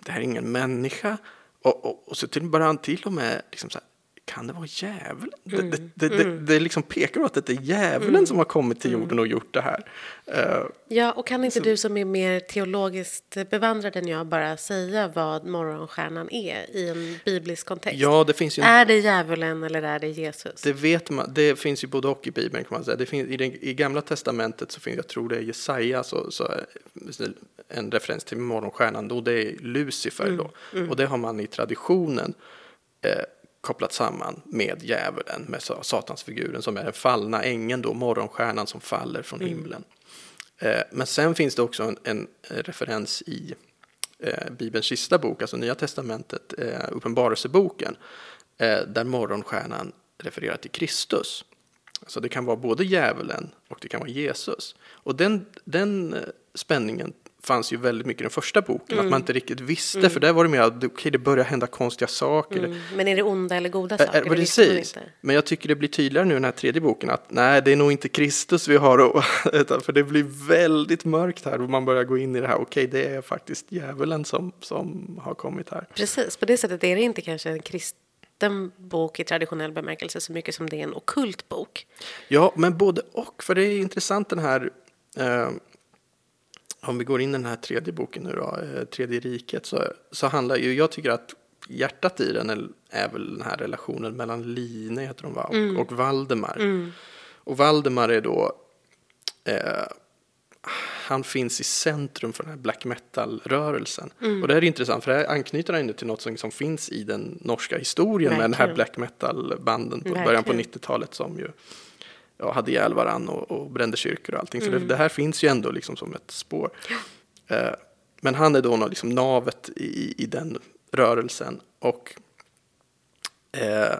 Speaker 1: det här är ingen människa. Och, och, och så till börjar han till och med liksom så här, kan det vara djävulen? Mm. Det, det, det, mm. det, liksom pekar på att det är djävulen mm. som har kommit till jorden och gjort det här. Uh,
Speaker 2: ja, och kan inte så, du som är mer teologiskt bevandrad än jag bara säga vad morgonstjärnan är i en biblisk kontext?
Speaker 1: Ja, det finns ju en,
Speaker 2: är det djävulen eller är det Jesus?
Speaker 1: Det vet man, det finns ju både och i Bibeln kan man säga. Det finns, i, den, I Gamla Testamentet så finns, jag tror det är Jesaja, så, så en referens till morgonstjärnan, och det är Lucifer mm. då. Mm. Och det har man i traditionen eh, kopplat samman med djävulen, med satansfiguren som är den fallna ängeln då, morgonstjärnan som faller från mm. himlen. Eh, men sen finns det också en, en referens i eh, Bibelns sista bok, alltså Nya Testamentet, eh, Uppenbarelseboken, eh, där morgonstjärnan refererar till Kristus. Så det kan vara både djävulen och det kan vara Jesus. Och den, den eh, spänningen fanns ju väldigt mycket i den första boken, mm. att man inte riktigt visste, mm. för där var det mer att okay, det börjar hända konstiga saker. Mm.
Speaker 2: Men är det onda eller goda saker? Äh,
Speaker 1: precis, men jag tycker det blir tydligare nu i den här tredje boken att nej, det är nog inte Kristus vi har, och, för det blir väldigt mörkt här och man börjar gå in i det här, okej, okay, det är faktiskt djävulen som, som har kommit här.
Speaker 2: Precis, på det sättet är det inte kanske en kristen bok i traditionell bemärkelse så mycket som det är en okult bok.
Speaker 1: Ja, men både och, för det är intressant den här eh, om vi går in i den här tredje boken nu då, eh, Tredje riket, så, så handlar ju, jag tycker att hjärtat i den är, väl den här relationen mellan Line, heter hon va, och, mm. och Valdemar. Mm. Och Valdemar är då, eh, han finns i centrum för den här black metal-rörelsen. Mm. Och det här är intressant, för det här anknyter han till något som, som finns i den norska historien Verkligen. med den här black metal-banden på Verkligen. början på 90-talet som ju ja, hade ihjäl varann och, och brände kyrkor och allting. Så mm. det, det, här finns ju ändå liksom som ett spår. Ja. Eh, men han är då liksom navet i, i den rörelsen. Och eh,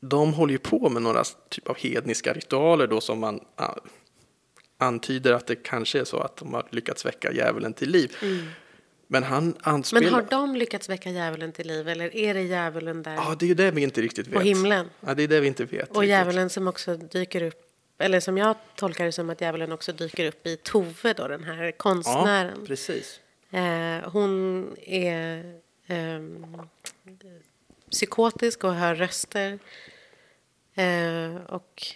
Speaker 1: de håller ju på med några typ av hedniska ritualer då som man ah, antyder att det kanske är så att de har lyckats väcka djävulen till liv. Mm. Men han anspelar...
Speaker 2: Men har de lyckats väcka djävulen till liv eller är det djävulen där?
Speaker 1: Ja, det är ju det vi inte riktigt vet.
Speaker 2: På himlen?
Speaker 1: Ja, det är det vi inte vet.
Speaker 2: Och riktigt. djävulen som också dyker upp, eller som jag tolkar det som att djävulen också dyker upp i Tove då, den här konstnären.
Speaker 1: Ja, precis.
Speaker 2: Eh, hon är eh, psykotisk och hör röster. Eh, och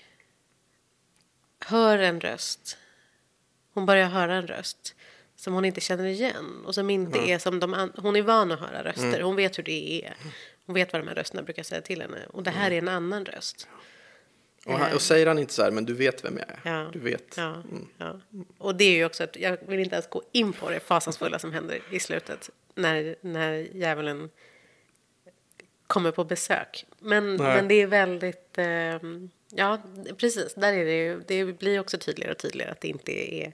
Speaker 2: hör en röst. Hon börjar höra en röst som hon inte känner igen och som inte mm. är som de Hon är van att höra röster. Mm. Hon vet hur det är. Hon vet vad de här rösterna brukar säga till henne. Och det här mm. är en annan röst.
Speaker 1: Och, han, och, säger han inte så här, men du vet vem jag är.
Speaker 2: Ja,
Speaker 1: du vet.
Speaker 2: Ja, mm. ja. Och det är ju också att jag vill inte ens gå in på det fasansfulla som händer i slutet. När, när djävulen kommer på besök. Men, men det är väldigt, eh, ja precis, där är det ju, det blir också tydligare och tydligare att det inte är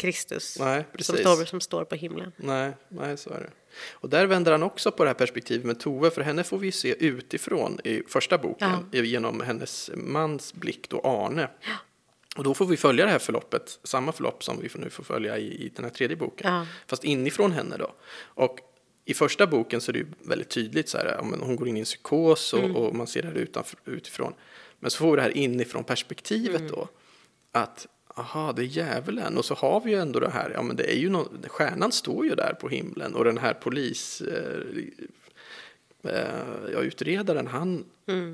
Speaker 2: Kristus nej, som, står, som står på himlen.
Speaker 1: Nej, nej, så är det. Och där vänder han också på det här perspektivet med Tove, för henne får vi se utifrån i första boken, ja. genom hennes mans blick då, Arne. Ja. Och då får vi följa det här förloppet, samma förlopp som vi nu får följa i, i den här tredje boken, ja. fast inifrån henne då. Och i första boken så är det ju väldigt tydligt så här, hon går in i en psykos och, mm. och man ser det här utanför, utifrån. Men så får vi det här inifrån perspektivet mm. då, att aha, det är djävulen. Och så har vi ju ändå det här, ja men det är ju no, stjärnan står ju där på himlen och den här polis, eh, eh, ja, utredaren, han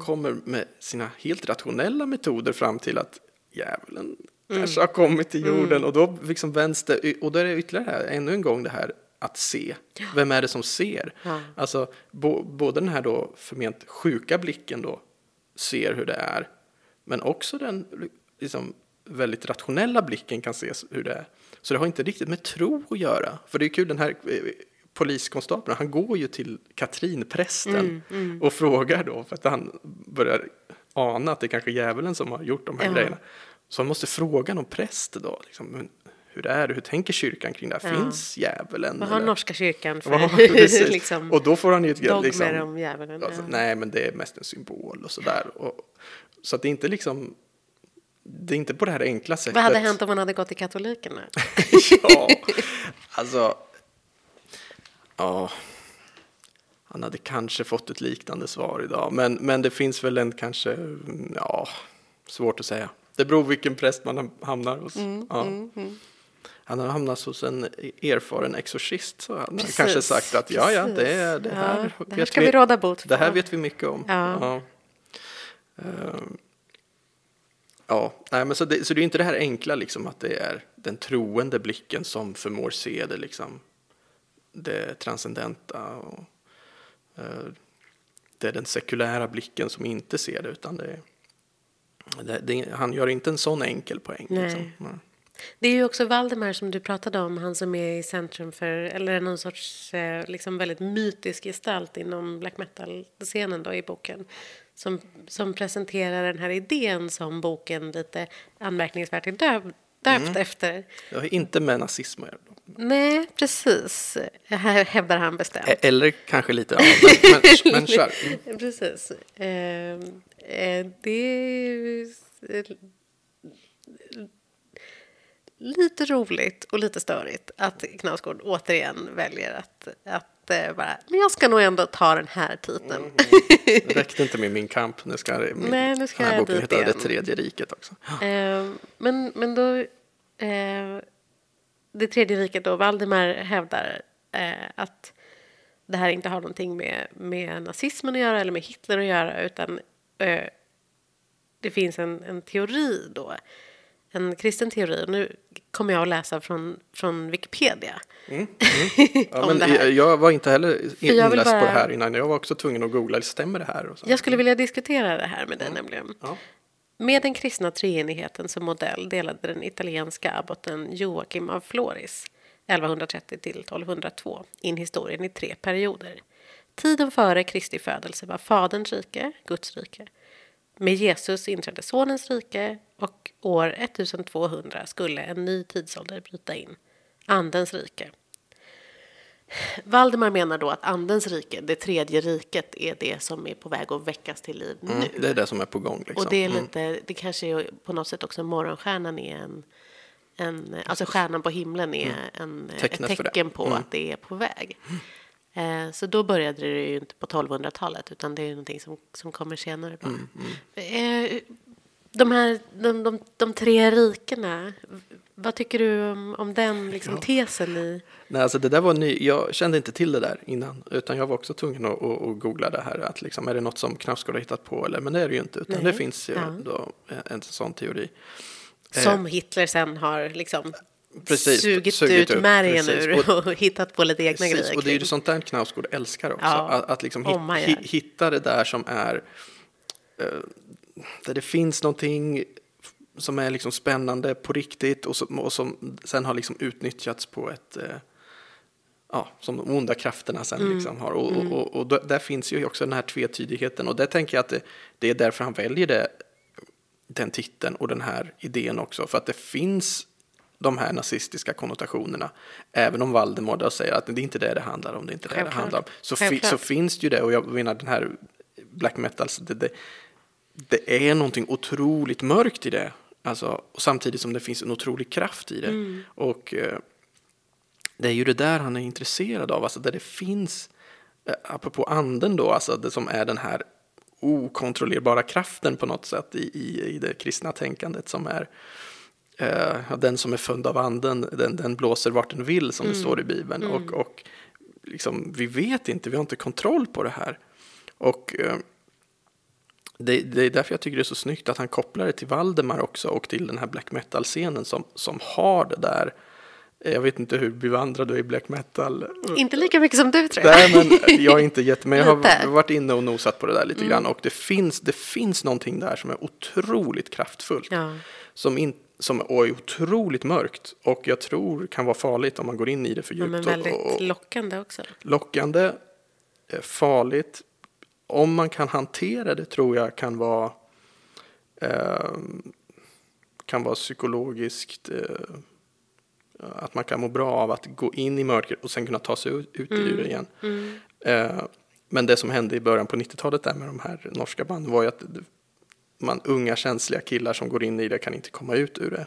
Speaker 1: kommer med sina helt rationella metoder fram till att djävulen kanske har kommit till jorden och då liksom vänds det, och då är det ytterligare här, ännu en gång det här att se. Vem är det som ser?
Speaker 2: Ja.
Speaker 1: Alltså, bo, både den här då förment sjuka blicken då ser hur det är, men också den liksom, väldigt rationella blicken kan se hur det är. Så det har inte riktigt med tro att göra. För det är kul, den här eh, poliskonstapeln, han går ju till Katrin, prästen, och frågar då, för att han börjar ana att det är kanske djävulen som har gjort de här
Speaker 2: Ja.
Speaker 1: grejerna. Så han måste fråga någon präst då, liksom, hur är det, hur tänker kyrkan kring det här?
Speaker 2: Ja.
Speaker 1: Finns djävulen?
Speaker 2: Vad har
Speaker 1: eller?
Speaker 2: norska kyrkan för
Speaker 1: Ja,
Speaker 2: liksom,
Speaker 1: och då får han ju ett
Speaker 2: dogmer
Speaker 1: liksom,
Speaker 2: om djävulen?
Speaker 1: Alltså,
Speaker 2: ja.
Speaker 1: Nej, men det är mest en symbol och sådär. Och, så att det är inte liksom, det är inte på det här enkla sättet.
Speaker 2: Vad hade hänt om man hade gått till katolikerna?
Speaker 1: ja, alltså, ja, han hade kanske fått ett liknande svar idag. Men, men det finns väl en kanske, ja, svårt att säga. Det beror vilken präst man hamnar hos.
Speaker 2: Mm,
Speaker 1: ja. Han har hamnat hos en erfaren exorcist så han har
Speaker 2: Precis,
Speaker 1: kanske sagt att ja, ja, det, är- det här,
Speaker 2: Ja, det här ska vi råda bot på.
Speaker 1: Det här vet vi mycket om.
Speaker 2: Ja.
Speaker 1: Ja, Ehm, ja nej, men så, det, så det är inte det här enkla liksom att det är den troende blicken som förmår se det liksom det transcendenta och eh, det är den sekulära blicken som inte ser det utan det, det, det han gör inte en sån enkel poäng.
Speaker 2: Nej.
Speaker 1: Liksom. Nej.
Speaker 2: Det är ju också Valdemar som du pratade om, han som är i centrum för, eller någon sorts eh, liksom väldigt mytisk gestalt inom black metal-scenen då i boken. Som, som presenterar den här idén som boken lite anmärkningsvärt är döpt, döpt
Speaker 1: Mm.
Speaker 2: efter.
Speaker 1: Det har inte med nazism att göra.
Speaker 2: Nej, precis. Här hävdar han bestämt.
Speaker 1: E- Eller kanske lite, ja, men, men, men kör. Mm.
Speaker 2: Precis. Eh, eh, det är lite roligt och lite störigt att Knausgård återigen väljer att, att eh, bara, men jag ska nog ändå ta den här titeln.
Speaker 1: Det räckte inte med min kamp. Nu ska, min,
Speaker 2: Nej, nu ska
Speaker 1: den här
Speaker 2: jag
Speaker 1: boken heta Det tredje riket också.
Speaker 2: Eh, men, men då... Eh, det tredje riket då, Valdemar hävdar eh, att det här inte har någonting med, med nazismen att göra eller med Hitler att göra utan eh, det finns en, en teori då, en kristen teori. Nu kommer jag att läsa från, från Wikipedia.
Speaker 1: Ja,
Speaker 2: om
Speaker 1: men
Speaker 2: det här.
Speaker 1: Jag var inte heller inläst
Speaker 2: bara-
Speaker 1: på det här innan. Jag var också tvungen att googla. Stämmer det här?
Speaker 2: Jag skulle vilja diskutera det här med dig nämligen.
Speaker 1: Ja.
Speaker 2: Med den kristna treenigheten som modell delade den italienska abboten Joakim av Floris 1130 till 1202 in historien i tre perioder. Tiden före Kristi födelse var Faderns rike, Guds rike. Med Jesus inträdde Sonens rike och år 1200 skulle en ny tidsålder bryta in, Andens rike. Valdemar menar då att Andens rike, det tredje riket, är det som är på väg att väckas till liv nu.
Speaker 1: Mm, det är det som är på gång. Liksom.
Speaker 2: Och det är
Speaker 1: Mm.
Speaker 2: lite, det kanske är på något sätt också morgonstjärnan är en, en alltså stjärnan på himlen är en, ett
Speaker 1: Tecknet
Speaker 2: tecken på
Speaker 1: Mm.
Speaker 2: att det är på väg. Eh, så då började det ju inte på 1200-talet utan det är någonting som, som kommer senare.
Speaker 1: Mm,
Speaker 2: Eh, de här, de, de, de tre rikena, vad tycker du om, om den liksom, tesen i...
Speaker 1: Nej, alltså det där var ny. Jag kände inte till det där innan, utan jag var också tvungen att, att, att googla det här. Att liksom, är det något som Knausgård har hittat på? Eller, men det är det ju inte, utan
Speaker 2: Nej.
Speaker 1: det finns ju
Speaker 2: Ja.
Speaker 1: då en sån teori. Eh,
Speaker 2: Som Hitler sen har liksom
Speaker 1: Precis,
Speaker 2: sugit,
Speaker 1: sugit
Speaker 2: ut
Speaker 1: upp,
Speaker 2: märgen ur
Speaker 1: Och-
Speaker 2: och, hittat på lite egna
Speaker 1: Precis,
Speaker 2: grejer
Speaker 1: och det är ju sånt där Knausgård älskar också.
Speaker 2: Ja,
Speaker 1: att, att liksom
Speaker 2: om man
Speaker 1: hit, hitta det där som är eh, där det finns någonting som är liksom spännande på riktigt och som, och som sen har liksom utnyttjats på ett eh, ja, som de onda krafterna sen
Speaker 2: Mm.
Speaker 1: liksom har. Och, och, och, och då- där finns ju också den här tvetydigheten och där tänker jag att det, det är därför han väljer det, den titeln och den här idén också. För att det finns de här nazistiska konnotationerna. Även om Valdemar då säger att det är inte det det handlar om, det är inte det det handlar om. Så, fi, så finns det ju det och jag menar den här black metal, det, det, det är någonting otroligt mörkt i det. Alltså, samtidigt som det finns en otrolig kraft i det.
Speaker 2: Mm.
Speaker 1: Och eh, det är ju det där han är intresserad av, alltså där det finns, eh, apropå anden då, alltså det som är den här okontrollerbara kraften på något sätt i, i, i det kristna tänkandet som är eh, den som är född av anden, den, den blåser vart den vill som det
Speaker 2: Mm.
Speaker 1: står i Bibeln. Och, och liksom, vi vet inte, vi har inte kontroll på det här. Och eh, det, det är därför jag tycker det är så snyggt att han kopplar det till Valdemar också och till den här black metal-scenen som, som har det där. Jag vet inte hur bevandrad du är i black metal.
Speaker 2: Inte lika mycket som du tror jag.
Speaker 1: Nej, men jag är inte jätte, men jag har varit inne och nosat på det där lite grann och det finns, det finns någonting där som är otroligt kraftfullt.
Speaker 2: Ja.
Speaker 1: Som, in, som och är otroligt mörkt och jag tror kan vara farligt om man går in i det för
Speaker 2: Ja,
Speaker 1: djupt.
Speaker 2: men
Speaker 1: och-
Speaker 2: väldigt
Speaker 1: och,
Speaker 2: lockande också.
Speaker 1: lockande, eh, farligt. Om man kan hantera det tror jag kan vara eh, kan vara psykologiskt eh, att man kan må bra av att gå in i mörkret och sen kunna ta sig ut, ut ur det igen. Eh, men det som hände i början på 90-talet där med de här norska banden var ju att man, unga känsliga killar som går in i det kan inte komma ut ur det.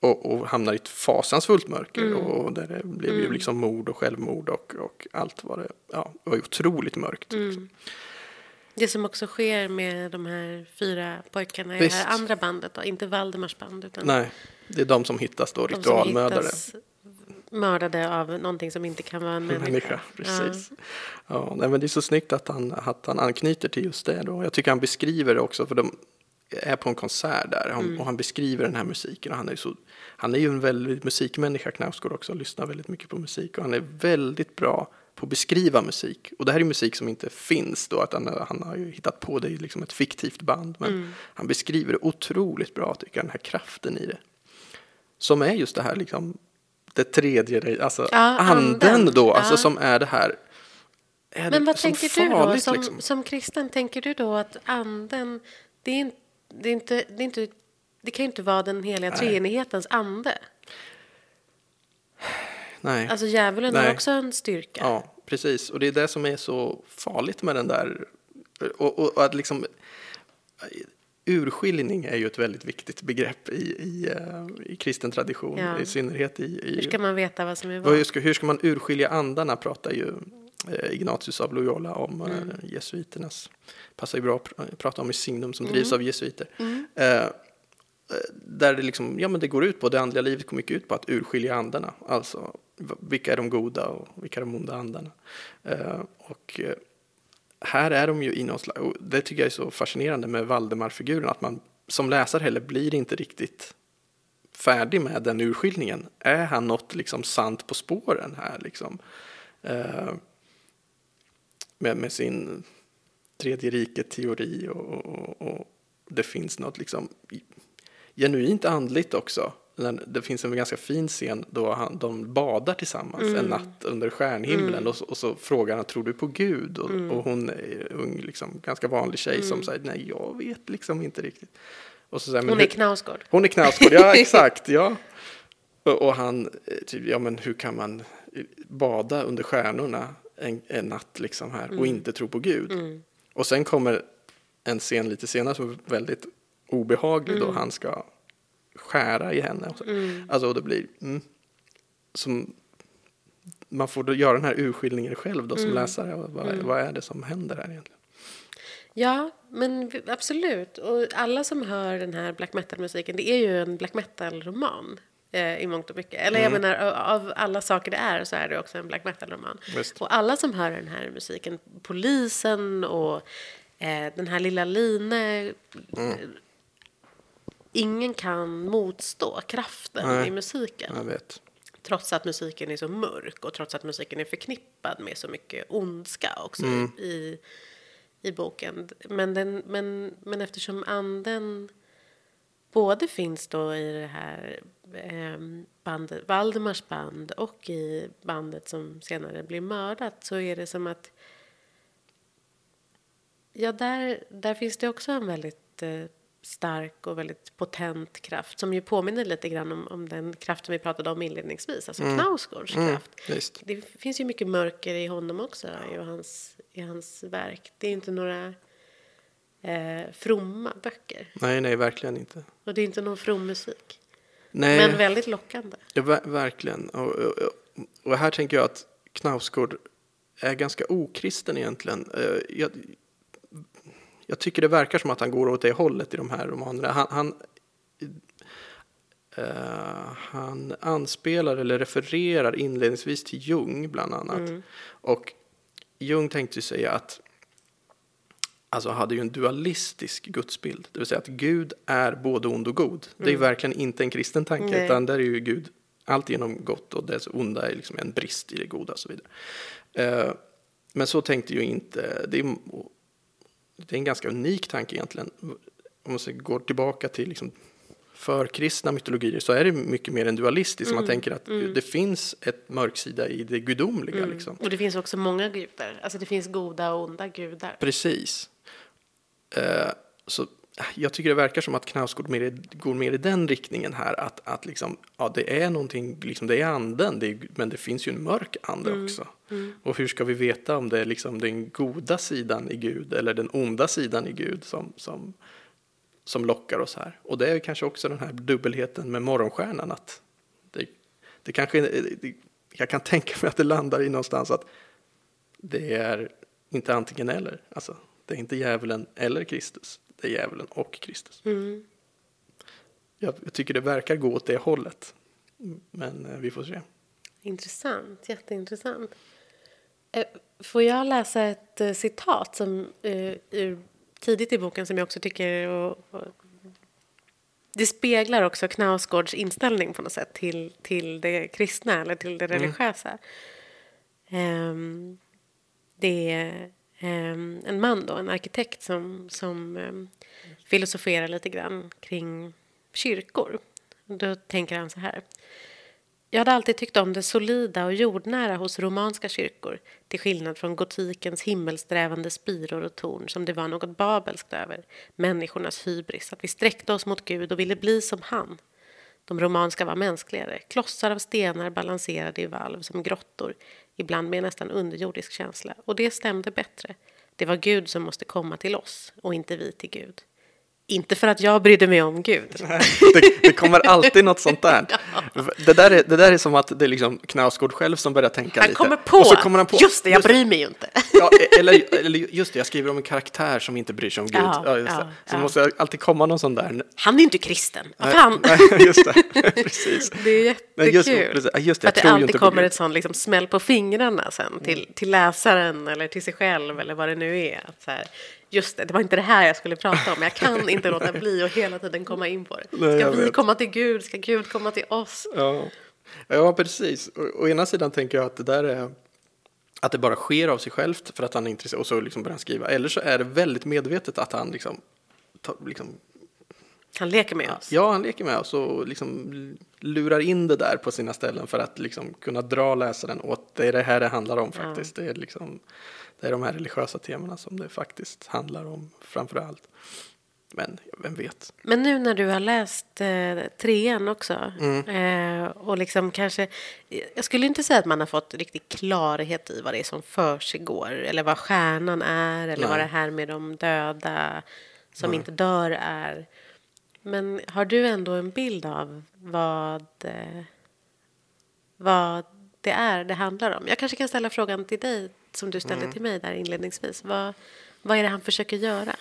Speaker 1: Och, och hamnar i ett fasansfullt mörker och där det blev ju liksom mord och självmord och, och allt var det, ja, det var ju otroligt mörkt. liksom.
Speaker 2: Det som också sker med de här fyra pojkarna i det här andra bandet, då, inte Valdemars band, utan
Speaker 1: Nej, det är de som hittas då, ritualmördare.
Speaker 2: mördade av någonting som inte kan vara en människa.
Speaker 1: Människa, precis. Ja. nej, men det är så snyggt att han, att han anknyter till just det. Då. Jag tycker han beskriver det också, för de är på en konsert där han, och han beskriver den här musiken. Och han, är så, han är ju en väldigt musikmänniska, Knausgård också, lyssnar väldigt mycket på musik. Och han är väldigt bra på att beskriva musik. Och det här är musik som inte finns då, att han, han har ju hittat på det i liksom ett fiktivt band. Men han beskriver det otroligt bra, tycker jag, den här kraften i det. Som är just det här liksom, det tredje, alltså
Speaker 2: Ja,
Speaker 1: anden,
Speaker 2: anden.
Speaker 1: då, alltså
Speaker 2: Ja.
Speaker 1: som är det här. Är
Speaker 2: Men vad tänker du då?
Speaker 1: farligt,
Speaker 2: Som,
Speaker 1: liksom?
Speaker 2: som kristen, tänker du då att anden, det är, inte, det är inte, det är inte, det kan ju inte vara den heliga treenighetens ande.
Speaker 1: Nej.
Speaker 2: Alltså djävulen har
Speaker 1: Nej.
Speaker 2: också en styrka.
Speaker 1: Ja, precis. Och det är det som är så farligt med den där. Och, och, och att liksom. Urskiljning är ju ett väldigt viktigt begrepp i, i, eh, i kristen tradition,
Speaker 2: Ja.
Speaker 1: i synnerhet i, i
Speaker 2: Hur ska man veta vad som är vad?
Speaker 1: Vad ska, hur ska man urskilja andarna pratar ju eh, Ignatius av Loyola om eh, jesuiternas. Passar ju bra att pr- prata om i Signum som drivs av jesuiter. Eh, eh, där det liksom, ja men det går ut på, det andliga livet går mycket ut på att urskilja andarna. Alltså vilka är de goda och vilka är de onda andarna. Eh, och eh, här är de ju i någon slags, och det tycker jag är så fascinerande med Valdemar-figuren, att man som läsare heller blir inte riktigt färdig med den urskiljningen. Är han något liksom sant på spåren här liksom? Eh, med, med sin tredje riket-teori och, och, och det finns något liksom genuint andligt också. När Det finns en ganska fin scen då han, de badar tillsammans en natt under stjärnhimlen och, så, och så frågar han, tror du på Gud? Och, och hon är ung, liksom, ganska vanlig tjej som säger, nej jag vet liksom inte riktigt. Och så säger, men
Speaker 2: Hon är Knausgård.
Speaker 1: hon är Knausgård, ja exakt, ja. Och, och han, eh, typ, ja men hur kan man eh, bada under stjärnorna en, en natt liksom här och inte tro på Gud? Och sen kommer en scen lite senare som är väldigt obehaglig då han ska skära i henne. Och så. Alltså och det blir, mm, som, man får då göra den här urskiljningen själv då som läsare. Vad, vad, vad är det som händer här egentligen?
Speaker 2: Ja, men absolut. Och alla som hör den här black metal-musiken, det är ju en black metal-roman eh, i mångt och mycket. Eller
Speaker 1: Mm.
Speaker 2: jag menar, av- alla saker det är så är det också en black metal-roman. Och alla som hör den här musiken, polisen och eh, den här lilla Line,
Speaker 1: Mm.
Speaker 2: Ingen kan motstå kraften
Speaker 1: Nej.
Speaker 2: i musiken.
Speaker 1: Jag vet.
Speaker 2: Trots att musiken är så mörk och trots att musiken är förknippad med så mycket ondska också
Speaker 1: Mm.
Speaker 2: i, i boken. Men, den, men, men eftersom anden både finns då i det här eh, bandet, Valdemars band och i bandet som senare blir mördat så är det som att Ja, där, där finns det också en väldigt eh, stark och väldigt potent kraft som ju påminner lite grann om, om den kraften vi pratade om inledningsvis, alltså Knausgårds kraft.
Speaker 1: Visst.
Speaker 2: Det finns ju mycket mörker i honom också, i hans, i hans verk. Det är inte några eh, fromma böcker.
Speaker 1: Nej, nej, verkligen inte.
Speaker 2: Och det är inte någon from musik.
Speaker 1: Nej.
Speaker 2: Men väldigt lockande.
Speaker 1: Ja, ver verkligen. Och, och, och- och här tänker jag att Knausgård är ganska okristen egentligen. Eh, Jag, jag tycker det verkar som att han går åt det hållet i de här romanerna. Han, han, Eh, han anspelar eller refererar inledningsvis till Jung bland annat. Och Jung tänkte ju säga att alltså hade ju en dualistisk gudsbild. Det vill säga att Gud är både ond och god. Det är ju verkligen inte en kristen tanke
Speaker 2: Nej.
Speaker 1: utan där är ju Gud alltigenom gott och dess onda är liksom en brist i det goda och så vidare. Eh, men så tänkte ju inte, det är, det är en ganska unik tanke egentligen. Om man går tillbaka till liksom förkristna mytologier så är det mycket mer en dualistisk. Man tänker att det finns ett mörksida i det gudomliga. Liksom.
Speaker 2: Och det finns också många gudar. Alltså det finns goda och onda gudar.
Speaker 1: Precis. Eh, så jag tycker det verkar som att Knausgård mer, i- går mer i den riktningen här. Att, att liksom, ja, det är någonting, liksom, det är anden, det är, men det finns ju en mörk ande också. Och hur ska vi veta om det är liksom den goda sidan i Gud eller den onda sidan i Gud som, som, som lockar oss här? Och det är kanske också den här dubbelheten med morgonstjärnan. Att det, det kanske, det, jag kan tänka mig att det landar i någonstans att det är inte antingen eller. Alltså, det är inte djävulen eller Kristus. Det är djävulen och Kristus.
Speaker 2: Mm.
Speaker 1: Jag, jag tycker det verkar gå åt det hållet. Men eh, vi får se.
Speaker 2: Intressant, jätteintressant. Eh, Får jag läsa ett eh, citat som, eh, ur, tidigt i boken som jag också tycker och, och, det speglar också Knausgårds inställning på något sätt till, till det kristna eller till det religiösa. Ehm, det är Ehm, en man då, en arkitekt som, som ehm, filosoferar lite grann kring kyrkor. Då tänker han så här. Jag hade alltid tyckt om det solida och jordnära hos romanska kyrkor till skillnad från gotikens himmelsträvande spiror och torn som det var något babelskt över, människornas hybris, att vi sträckte oss mot Gud och ville bli som han. De romanska var mänskligare, klossar av stenar balanserade i valv som grottor, ibland med en nästan underjordisk känsla, och det stämde bättre. Det var Gud som måste komma till oss och inte vi till Gud. Inte för att jag brydde mig om Gud.
Speaker 1: det, det kommer alltid något sånt där. Det, där är, det där är som att det är liksom Knausgård själv som börjar tänka
Speaker 2: Han
Speaker 1: lite.
Speaker 2: kommer på,
Speaker 1: Och så kommer han på
Speaker 2: just det, jag
Speaker 1: just
Speaker 2: bryr mig ju inte.
Speaker 1: Ja, eller, eller just det, jag skriver om en karaktär som inte bryr sig om Gud.
Speaker 2: Ja,
Speaker 1: Ja, just Så måste alltid komma någon sån där.
Speaker 2: Han är ju inte kristen. Vad fan?
Speaker 1: Nej, just det, precis.
Speaker 2: Det är
Speaker 1: just-
Speaker 2: jättekul.
Speaker 1: Ja, just det, jag
Speaker 2: att det alltid kommer ett sånt liksom smäll på fingrarna sen till, till läsaren eller till sig själv eller vad det nu är. Att så här, just det, det var inte det här jag skulle prata om. Jag kan inte låta bli att hela tiden komma in på det.
Speaker 1: Nej,
Speaker 2: Ska vi
Speaker 1: vet.
Speaker 2: komma till Gud? Ska Gud komma till oss?
Speaker 1: Ja, ja precis. Å, å ena sidan tänker jag att det där är att det bara sker av sig självt för att han är intresserad och så liksom börjar han skriva. Eller så är det väldigt medvetet att han liksom, tar, liksom
Speaker 2: Han leker med oss.
Speaker 1: ja, han leker med oss och liksom lurar in det där på sina ställen för att liksom kunna dra läsaren åt det är det här det handlar om faktiskt. Det är liksom det är de här religiösa temana som det faktiskt handlar om framför allt. Men vem vet?
Speaker 2: Men nu när du har läst eh, trean också
Speaker 1: Mm.
Speaker 2: eh, och liksom kanske, jag skulle inte säga att man har fått riktig klarhet i vad det är som försiggår eller vad stjärnan är eller vad
Speaker 1: Nej.
Speaker 2: det här med de döda som inte dör är. Men har du ändå en bild av vad, eh, vad det är det handlar om? Jag kanske kan ställa frågan till dig som du ställde till mig där inledningsvis. Vad, vad är det han försöker göra?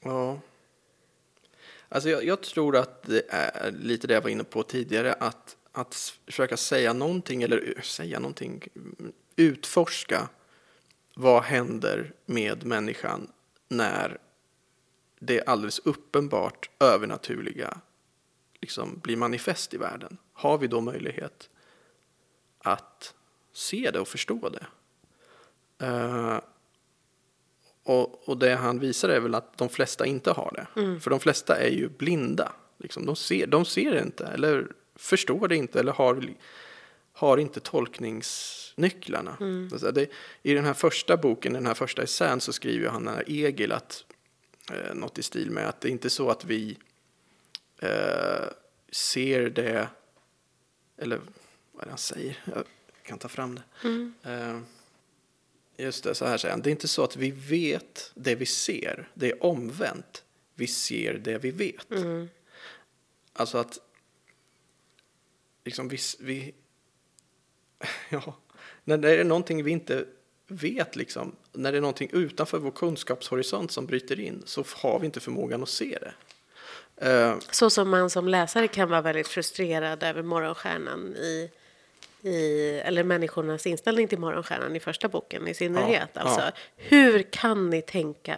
Speaker 1: Ja. Alltså jag, jag tror att det är lite det jag var inne på tidigare, att, att försöka säga någonting, eller säga någonting, mm, utforska vad händer med människan när det alldeles uppenbart övernaturliga liksom blir manifest i världen. Har vi då möjlighet att se det och förstå det? Eh, och, och det han visar är väl att de flesta inte har det. För de flesta är ju blinda. Liksom. De, ser, de ser det inte, eller förstår det inte, eller har, har inte tolkningsnycklarna. Så det, I den här första boken, den här första essän, så skriver han här Egil att, eh, något i stil med att det är inte så att vi eh, ser det, eller vad är det han säger? Jag kan ta fram det. Eh, Just det, så här säger han. Det är inte så att vi vet det vi ser. Det är omvänt. Vi ser det vi vet. Alltså att liksom vi, vi ja, när det är någonting vi inte vet liksom, när det är någonting utanför vår kunskapshorisont som bryter in så har vi inte förmågan att se det. Eh,
Speaker 2: Så som man som läsare kan vara väldigt frustrerad över morgonstjärnan i, i eller människornas inställning till morgonstjärnan i första boken i synnerhet.
Speaker 1: Ja,
Speaker 2: alltså,
Speaker 1: ja.
Speaker 2: hur kan ni tänka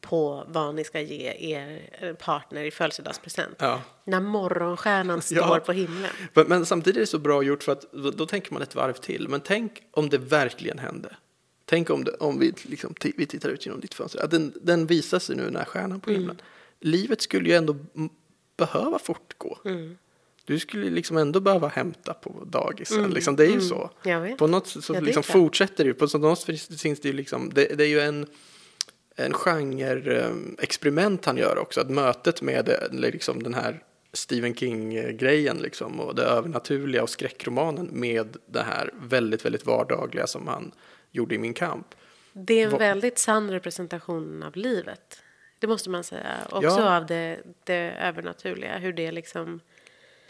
Speaker 2: på vad ni ska ge er partner i födelsedagspresent?
Speaker 1: Ja.
Speaker 2: När morgonstjärnan står
Speaker 1: Ja.
Speaker 2: på himlen.
Speaker 1: Men, men samtidigt är det så bra gjort för att då, tänker man ett varv till. Men tänk om det verkligen hände. Tänk om, det, om vi, liksom, vi tittar ut genom ditt fönster. Att den, den visar sig nu, den här stjärnan på himlen. Livet skulle ju ändå behöva fortgå. Du skulle liksom ändå behöva hämta på dagisen. Liksom, det är ju så.
Speaker 2: Jag vet.
Speaker 1: På något sätt så
Speaker 2: Ja,
Speaker 1: liksom fortsätter det ju. På något sätt finns det ju liksom, det, det är ju en, en genre-experiment han gör också. Att mötet med det, liksom den här Stephen King-grejen liksom, och det övernaturliga och skräckromanen med det här väldigt, väldigt vardagliga som han gjorde i Min kamp.
Speaker 2: Det är en väldigt sann representation av livet. Det måste man säga. Också
Speaker 1: Ja.
Speaker 2: av det, det övernaturliga. Hur det liksom...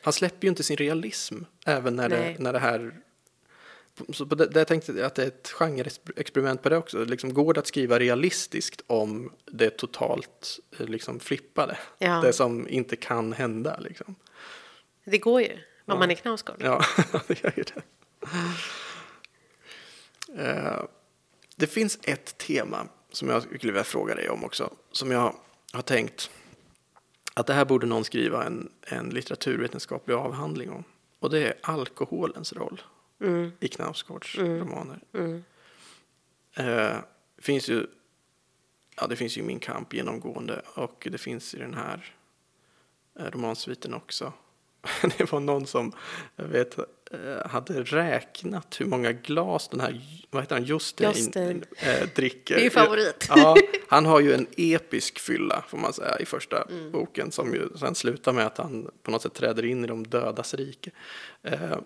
Speaker 1: Han släpper ju inte sin realism även när, det, när det här... Så på det, jag tänkte jag att det är ett genreexperiment på det också. Liksom, går det att skriva realistiskt om det totalt eh, liksom, flippade?
Speaker 2: Ja.
Speaker 1: Det som inte kan hända. Liksom.
Speaker 2: Det går ju. Om man är Knausgård.
Speaker 1: Ja, det gör ju det. Eh, Det finns ett tema som jag skulle vilja fråga dig om också. Som jag har tänkt att det här borde någon skriva en, en litteraturvetenskaplig avhandling om. Och det är alkoholens roll i Knausgårds romaner. Eh, finns ju, ja, det finns ju Min kamp genomgående och det finns i den här eh, romansviten också. Det var någon som jag vet, hade räknat hur många glas den här vad heter han, Jostein,
Speaker 2: Jostein.
Speaker 1: eh, dricker.
Speaker 2: Ju favorit.
Speaker 1: Ja, han har ju en episk fylla får man säga i första
Speaker 2: Mm.
Speaker 1: boken som ju sen slutar med att han på något sätt träder in i de dödas rike. Eh,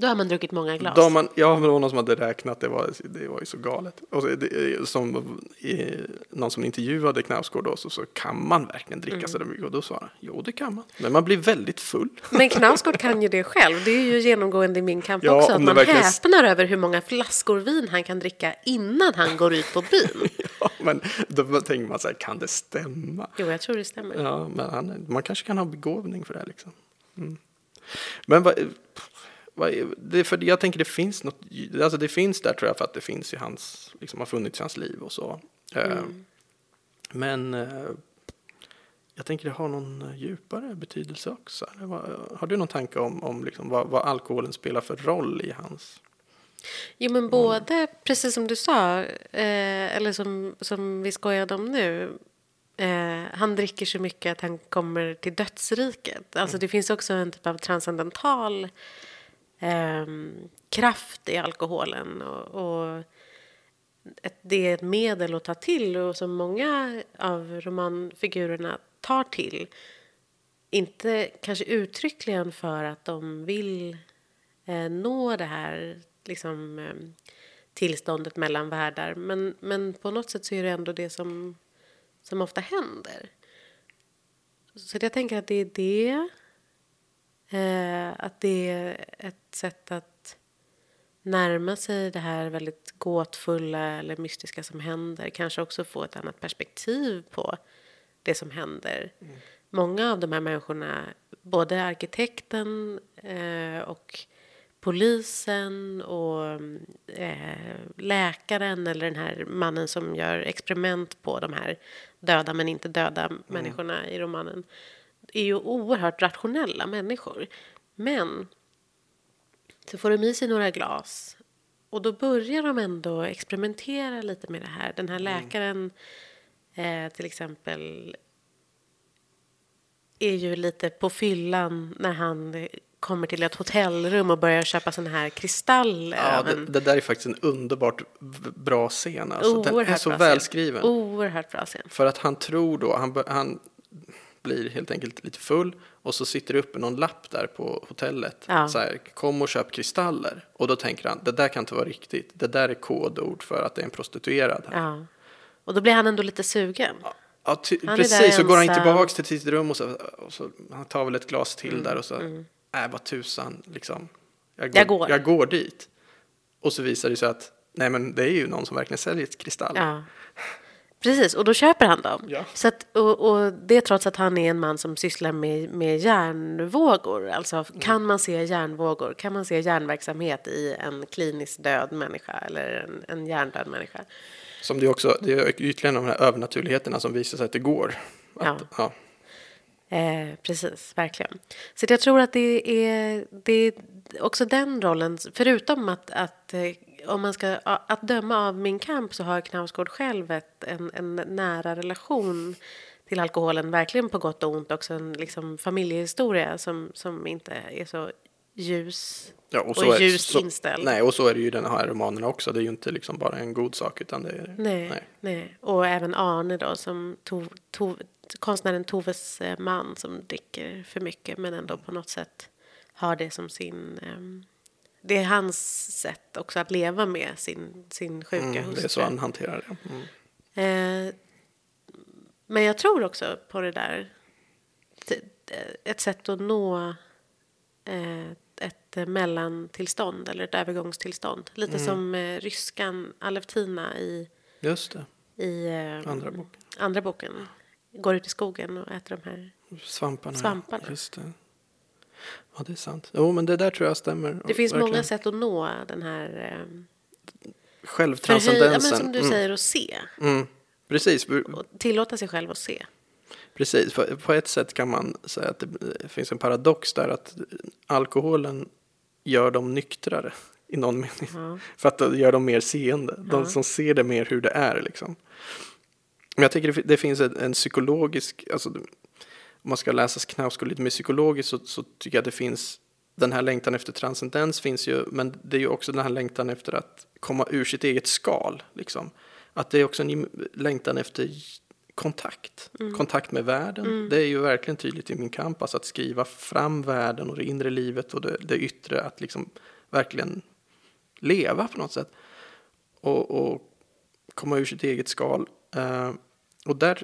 Speaker 2: Då har man druckit många glas.
Speaker 1: då man, ja, men det var någon som hade räknat, det var, det var ju så galet. Och så, det, som, någon som intervjuade Knausgård då, så, så kan man verkligen dricka
Speaker 2: Mm.
Speaker 1: så där mycket? Och då sa han, jo det kan man, men man blir väldigt full.
Speaker 2: Men Knausgård kan ju det själv. Det är ju genomgående i min kamp
Speaker 1: Ja,
Speaker 2: också. Att man
Speaker 1: verkligen-
Speaker 2: häpnar över hur många flaskor vin han kan dricka innan han går ut på byn.
Speaker 1: ja, men då tänker man så här, kan det stämma?
Speaker 2: Jo, jag tror det stämmer.
Speaker 1: Ja, men han, man kanske kan ha begåvning för det här liksom. Mm. Men vad, det, för jag tänker det finns något, alltså det finns där tror jag för att det finns i hans, liksom har funnits i hans liv och så. Eh, Men eh, jag tänker det har någon eh, djupare betydelse också. Har du någon tanke om, om liksom vad, vad alkoholen spelar för roll i hans?
Speaker 2: Jo, men både, precis som du sa, eh, eller som, som vi skojade om nu, eh, han dricker så mycket att han kommer till dödsriket. Alltså det finns också en typ av transcendental eh, kraft i alkoholen. Och, och ett, det är ett medel att ta till och som många av romanfigurerna tar till. Inte kanske uttryckligen för att de vill eh, nå det här liksom, eh, tillståndet mellan världar. Men, men på något sätt så är det ändå det som, som ofta händer. Så jag tänker att det är det. Eh, att det är ett sätt att närma sig det här väldigt gåtfulla eller mystiska som händer. Kanske också få ett annat perspektiv på det som händer. Många av de här människorna, både arkitekten eh, och polisen och eh, läkaren eller den här mannen som gör experiment på de här döda men inte döda människorna i romanen är ju oerhört rationella människor. Men så får de i sig några glas och då börjar de ändå experimentera lite med det här. Den här läkaren eh, till exempel är ju lite på fyllan när han kommer till ett hotellrum och börjar köpa såna här kristaller.
Speaker 1: Ja, det, det där är faktiskt en underbart bra scen. Alltså. Den är så
Speaker 2: bra scen.
Speaker 1: välskriven.
Speaker 2: Oerhört bra scen.
Speaker 1: För att han tror då, han, han blir helt enkelt lite full och så sitter det uppe någon lapp där på hotellet.
Speaker 2: Ja.
Speaker 1: Så här, kom och köp kristaller. Och då tänker han, det där kan inte vara riktigt. Det där är kodord för att det är en prostituerad här.
Speaker 2: Ja. Och då blir han ändå lite sugen.
Speaker 1: Ja,
Speaker 2: där
Speaker 1: precis, så går han
Speaker 2: ensam.
Speaker 1: tillbaks till sitt rum och så, och så han tar väl ett glas till
Speaker 2: Mm,
Speaker 1: där och så, äh vad tusan, liksom. Jag
Speaker 2: Jag går.
Speaker 1: Jag går dit. Och så visar det sig att, nej men det är ju någon som verkligen säljer kristall.
Speaker 2: Precis, och då köper han dem.
Speaker 1: Ja.
Speaker 2: Så att, och, och det trots att han är en man som sysslar med, med järnvågor. Alltså,
Speaker 1: Mm.
Speaker 2: kan man se järnvågor? Kan man se järnverksamhet i en kliniskt död människa eller en, en hjärndöd människa?
Speaker 1: Som det också, det är ytterligare de här övernaturligheterna som visar sig att det går. Att,
Speaker 2: Ja.
Speaker 1: ja.
Speaker 2: Eh, precis, verkligen. Så jag tror att det är, det är också den rollen, förutom att, att eh, om man ska att döma av min kamp så har Knausgård själv ett, en, en nära relation till alkoholen, verkligen på gott och ont, också en liksom, familjehistoria som, som inte är så ljus
Speaker 1: Ja,
Speaker 2: och,
Speaker 1: så är-
Speaker 2: ljust
Speaker 1: så-
Speaker 2: inställd.
Speaker 1: Nej, och så är det ju i den här romanen också. Det är ju inte liksom bara en god sak utan det är...
Speaker 2: Nej, nej. Och även Arne då, som tov, tov, konstnären Toves eh, man som dricker för mycket men ändå på något sätt har det som sin... ehm, det är hans sätt också att leva med sin, sin sjuka
Speaker 1: Mm,
Speaker 2: hustru.
Speaker 1: det är så han hanterar det. Mm.
Speaker 2: Eh, men jag tror också på det där. t- Ett sätt att nå eh, ett mellantillstånd eller ett övergångstillstånd. Lite
Speaker 1: Mm.
Speaker 2: som eh, ryskan Aleftina i
Speaker 1: Just det,
Speaker 2: i eh,
Speaker 1: andra bok.
Speaker 2: andra boken. Går ut i skogen och äter de här.
Speaker 1: Svamparna.
Speaker 2: Svamparna.
Speaker 1: Just det. Ja, det är sant. Jo, men det där tror jag stämmer.
Speaker 2: Det finns
Speaker 1: Verkligen.
Speaker 2: många sätt att nå den här eh, förhöj, ja,
Speaker 1: Självtranscendensen.
Speaker 2: men som du
Speaker 1: Mm,
Speaker 2: säger, att se.
Speaker 1: Mm. Precis,
Speaker 2: Och tillåta sig själv att se.
Speaker 1: precis. På, på ett sätt kan man säga att det finns en paradox där att alkoholen gör dem nyktrare i någon mening.
Speaker 2: Ja.
Speaker 1: För att det gör dem mer seende. De
Speaker 2: Ja.
Speaker 1: som ser det mer hur det är liksom. Men jag tycker det finns en, en psykologisk, alltså om man ska läsa Knausgård lite mer psykologiskt så, så tycker jag att det finns den här längtan efter transcendens finns ju, men det är ju också den här längtan efter att komma ur sitt eget skal. Liksom. Att det är också en längtan efter kontakt, kontakt med världen. Det är ju verkligen tydligt i min kamp, alltså att skriva fram världen och det inre livet och det, det yttre, att liksom verkligen leva på något sätt. Och, och komma ur sitt eget skal. Eh, och där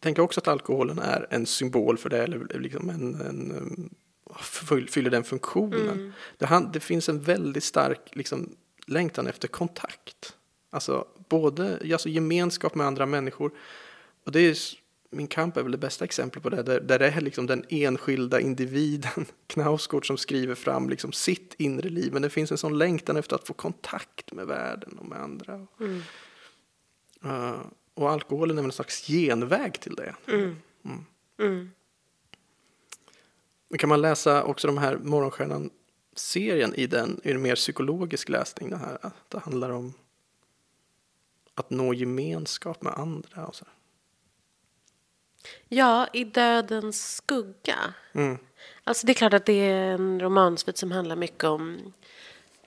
Speaker 1: tänker också att alkoholen är en symbol för det, eller liksom en, en fyll- fyller den funktionen. Det, han, det finns en väldigt stark liksom, längtan efter kontakt. Alltså både alltså gemenskap med andra människor. Och det är, min kamp är väl det bästa exemplet på det, där, där det är liksom den enskilda individen, Knausgård, som skriver fram liksom sitt inre liv. Men det finns en sån längtan efter att få kontakt med världen och med andra. Eh, och alkoholen är väl en slags genväg till det.
Speaker 2: Mm.
Speaker 1: Men kan man läsa också de här Morgonstjärnan-serien i den, i en mer psykologisk läsning? Det, här, att det handlar om att nå gemenskap med andra. Och så.
Speaker 2: Ja, i Dödens skugga.
Speaker 1: Mm.
Speaker 2: Alltså det är klart att det är en romansvit som handlar mycket om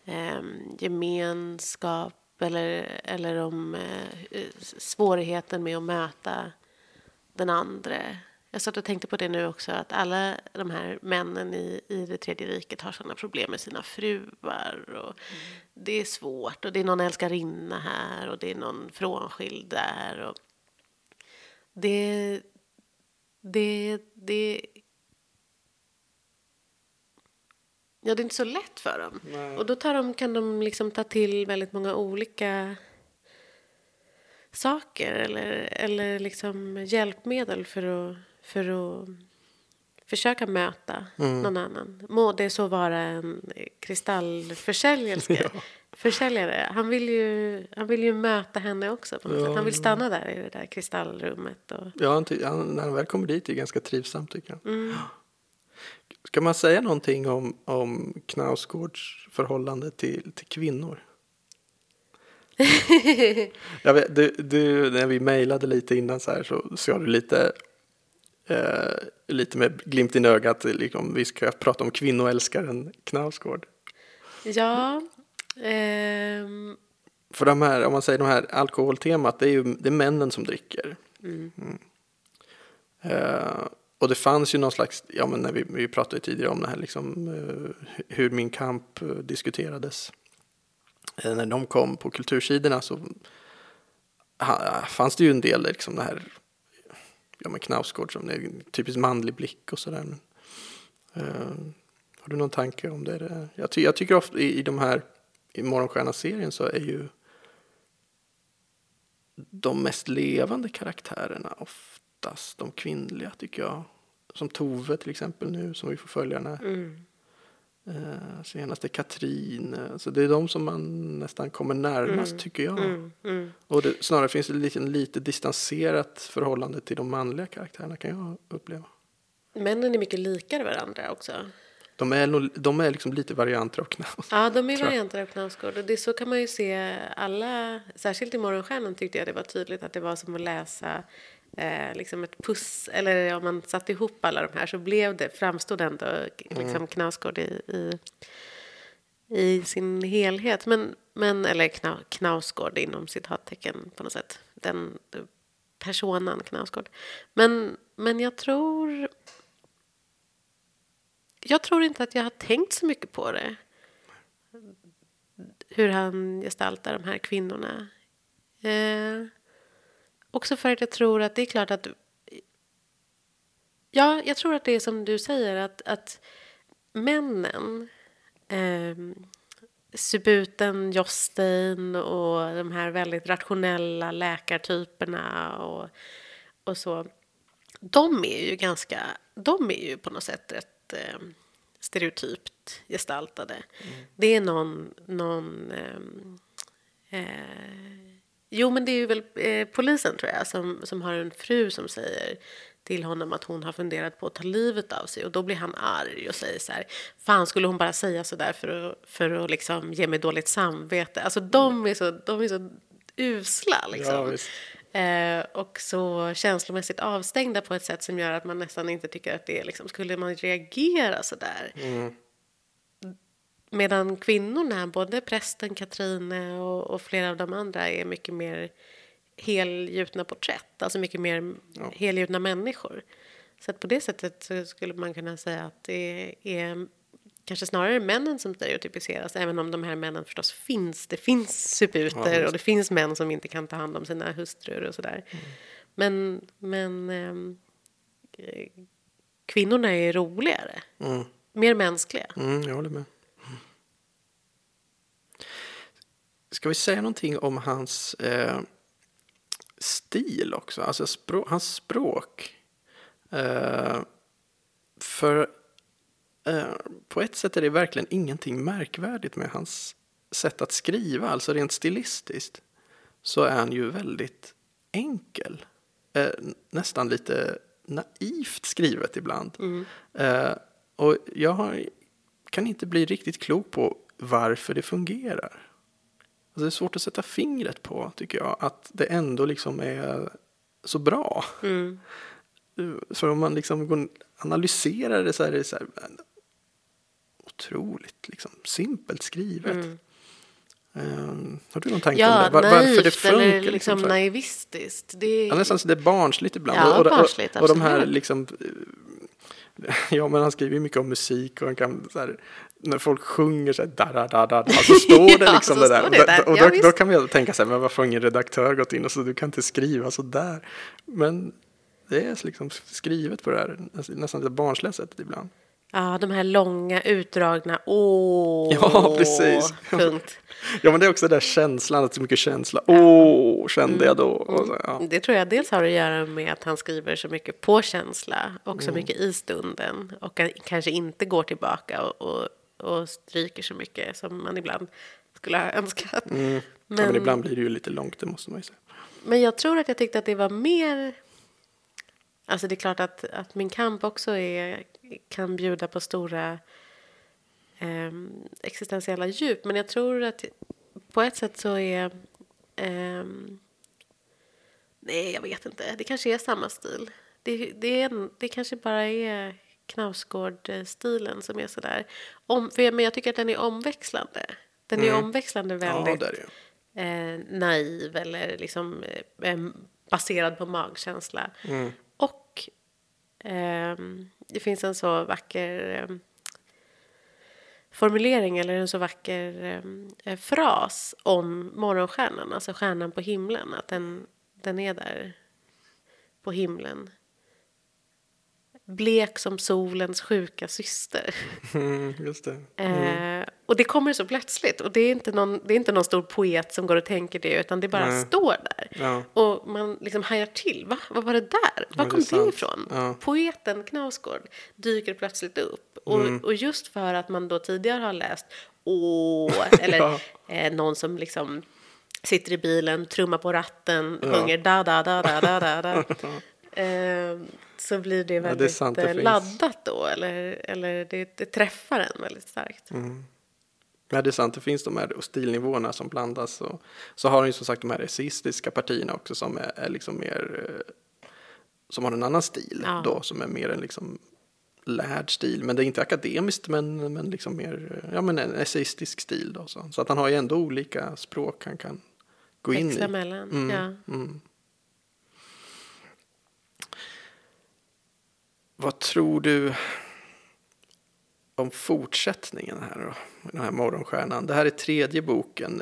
Speaker 2: ehm, gemenskap eller, eller om eh, svårigheten med att möta den andra. Jag satt och tänkte på det nu också, att alla de här männen i, i det tredje riket har sådana problem med sina fruar. Och Det är svårt och det är någon älskarinna här och det är någon frånskild där. Och det, det, det, ja, det är inte så lätt för dem. Och då tar de, kan de liksom ta till väldigt många olika saker eller, eller liksom hjälpmedel för att, för att försöka möta någon annan. Må det så vara en kristallförsäljare. Försäljare. Han, vill ju, han vill ju möta henne också. På något
Speaker 1: Ja,
Speaker 2: sätt. Han vill stanna där i det där kristallrummet. Och,
Speaker 1: Ja, han, när han väl kommer dit är det ganska trivsamt tycker jag.
Speaker 2: Mm.
Speaker 1: Ska man säga någonting om, om Knausgårds förhållande till, till kvinnor? jag vet, du, du, när vi mejlade lite innan så här så sa du lite, eh, lite med glimt i ögat, liksom, vi ska prata om kvinnoälskaren Knausgård.
Speaker 2: ja. ehm,
Speaker 1: För de här, om man säger de här alkoholtemat, det är ju det är männen som dricker. Mm. Eh, och det fanns ju någon slags, ja men när vi, vi pratade tidigare om det här liksom, eh, hur min kamp eh, diskuterades. Eh, när de kom på kultursidorna så fanns det ju en del liksom det här, ja men Knausgård som är en typiskt manlig blick och sådär. Uh, har du någon tanke om det? Jag, ty, jag tycker ofta i, i de här, i Morgonstjärna-serien så är ju de mest levande karaktärerna ofta oftast de kvinnliga tycker jag. Som Tove till exempel nu som vi får följa den här.
Speaker 2: Mm.
Speaker 1: Eh, senast är Katrin. Så det är de som man nästan kommer närmast tycker jag.
Speaker 2: Mm. Mm.
Speaker 1: Och det, snarare finns det lite, lite distanserat förhållande till de manliga karaktärerna kan jag uppleva.
Speaker 2: Männen är mycket likare varandra också.
Speaker 1: De är, de är liksom lite varianter av Knaus.
Speaker 2: Ja, de är varianter av Knausgård. Och det, så kan man ju se alla, särskilt i Morgonstjärnan tyckte jag det var tydligt att det var som att läsa eh, liksom ett puss, eller om man satte ihop alla de här så blev det, framstod ändå liksom Knausgård i, i, i sin helhet. Men, men, eller kna, Knausgård inom citattecken på något sätt. Den personan Knausgård. Men, men jag tror... Jag tror inte att jag har tänkt så mycket på det. Hur han gestaltar de här kvinnorna. Eh, också för att jag tror att det är klart att... Ja, jag tror att det är som du säger att, att männen eh, Subuten, Jostein och de här väldigt rationella läkartyperna och, och så. De är ju ganska, de är ju på något sätt rätt eh, stereotypt gestaltade. Det är någon, någon ehm, eh, jo men det är väl eh, polisen tror jag som, som har en fru som säger till honom att hon har funderat på att ta livet av sig och då blir han arg och säger så här fan skulle hon bara säga så där för att, för att liksom ge mig dåligt samvete alltså de är så, de är så usla liksom.
Speaker 1: Ja, visst.
Speaker 2: Eh, och så känslomässigt avstängda på ett sätt som gör att man nästan inte tycker att det är liksom, skulle man reagera så där? Medan kvinnorna, både prästen Katrine och, och flera av de andra är mycket mer helgjutna porträtt, alltså mycket mer helgjutna människor. Så att på det sättet skulle man kunna säga att det är kanske snarare männen som stereotypiseras, även om de här männen förstås finns. Det finns suputer och det finns män som inte kan ta hand om sina hustrur och sådär. Men, men ehm, eh, kvinnorna är roligare,
Speaker 1: Mm.
Speaker 2: mer mänskliga.
Speaker 1: Mm, jag håller med. Ska vi säga någonting om hans eh, stil också? Alltså språ- hans språk. Eh, för eh, på ett sätt är det verkligen ingenting märkvärdigt med hans sätt att skriva. Alltså rent stilistiskt så är han ju väldigt enkel. Eh, nästan lite naivt skrivet ibland. Eh, och jag har, kan inte bli riktigt klok på varför det fungerar. Alltså det är svårt att sätta fingret på, tycker jag, att det ändå liksom är så bra.
Speaker 2: Mm.
Speaker 1: För om man liksom analyserar det så är det så här, otroligt liksom, simpelt skrivet. Ehm, har du någon tanke om
Speaker 2: Ja,
Speaker 1: det? Var,
Speaker 2: naivt
Speaker 1: varför det funkar?
Speaker 2: eller
Speaker 1: liksom,
Speaker 2: liksom naivistiskt. Det är,
Speaker 1: Ja, nästan så det är barnsligt ibland.
Speaker 2: Ja,
Speaker 1: och, och,
Speaker 2: barnsligt,
Speaker 1: och, och de här liksom... Ja, men han skriver ju mycket om musik och han kan så här, när folk sjunger så här da da da da, da så står det
Speaker 2: Ja,
Speaker 1: liksom
Speaker 2: så
Speaker 1: det där.
Speaker 2: det där.
Speaker 1: Och
Speaker 2: Ja,
Speaker 1: då, då
Speaker 2: visst.
Speaker 1: kan man tänka sig, men varför har ingen redaktör gått in och så du kan inte skriva så där. Men det är liksom skrivet på det här nästan- lite barnsliga sättet ibland.
Speaker 2: Ja, de här långa, utdragna åh.
Speaker 1: Ja, precis.
Speaker 2: Punkt.
Speaker 1: Ja, men det är också den där känslan, att så mycket känsla. Åh, kände jag då. Och så, ja.
Speaker 2: Det tror jag dels har att göra med att han skriver så mycket på känsla och
Speaker 1: Mm.
Speaker 2: så mycket i stunden och kanske inte går tillbaka och, och, och stryker så mycket som man ibland skulle ha önskat.
Speaker 1: Mm.
Speaker 2: Men,
Speaker 1: ja, men ibland blir det ju lite långt, det måste man ju säga.
Speaker 2: men jag tror att jag tyckte att det var mer... Alltså det är klart att, att min kamp också är, kan bjuda på stora ehm, existentiella djup. Men jag tror att på ett sätt så är... ehm, nej, jag vet inte. Det kanske är samma stil. Det, det, är, det kanske bara är Knausgård-stilen som är sådär. Om, för jag, men jag tycker att den är omväxlande. Den är omväxlande
Speaker 1: Ja,
Speaker 2: väldigt
Speaker 1: det är
Speaker 2: eh, naiv eller liksom eh, baserad på magkänsla. Ehm, det finns en så vacker em, formulering eller en så vacker em, eh, fras om morgonstjärnan, alltså stjärnan på himlen, att den, den är där på himlen. Blek som solens sjuka syster.
Speaker 1: Mm, just det.
Speaker 2: Eh, Och det kommer så plötsligt. Och det är, inte någon, det är inte någon stor poet som går och tänker det, utan det bara
Speaker 1: Nej.
Speaker 2: står där.
Speaker 1: Ja.
Speaker 2: Och man liksom hajar till. Va? Vad var det där? Var
Speaker 1: det
Speaker 2: kom det, ifrån?
Speaker 1: Ja.
Speaker 2: Poeten Knausgård dyker plötsligt upp. Och,
Speaker 1: Mm.
Speaker 2: och just för att man då tidigare har läst Åh, eller
Speaker 1: Ja.
Speaker 2: eh, någon som liksom sitter i bilen, trummar på ratten,
Speaker 1: Ja.
Speaker 2: sjunger da da da da da da da. eh, så blir det
Speaker 1: det är
Speaker 2: väldigt
Speaker 1: sant, det
Speaker 2: eh,
Speaker 1: finns.
Speaker 2: laddat då, eller, eller det, det träffar en väldigt starkt.
Speaker 1: Mm. Ja, det är sant, det finns de här stilnivåerna som blandas. Och, så har den ju som sagt de här essayistiska partierna också som är, är liksom mer, eh, som har en annan stil
Speaker 2: Ja.
Speaker 1: då, som är mer en liksom lärd stil. Men det är inte akademiskt, men, men liksom mer, ja men en essayistisk stil då. Så, så att han har ju ändå olika språk han kan gå in
Speaker 2: Växla
Speaker 1: i.
Speaker 2: mellan.
Speaker 1: Mm,
Speaker 2: Ja.
Speaker 1: mm. Vad tror du om fortsättningen här då? Den här morgonstjärnan. Det här är tredje boken.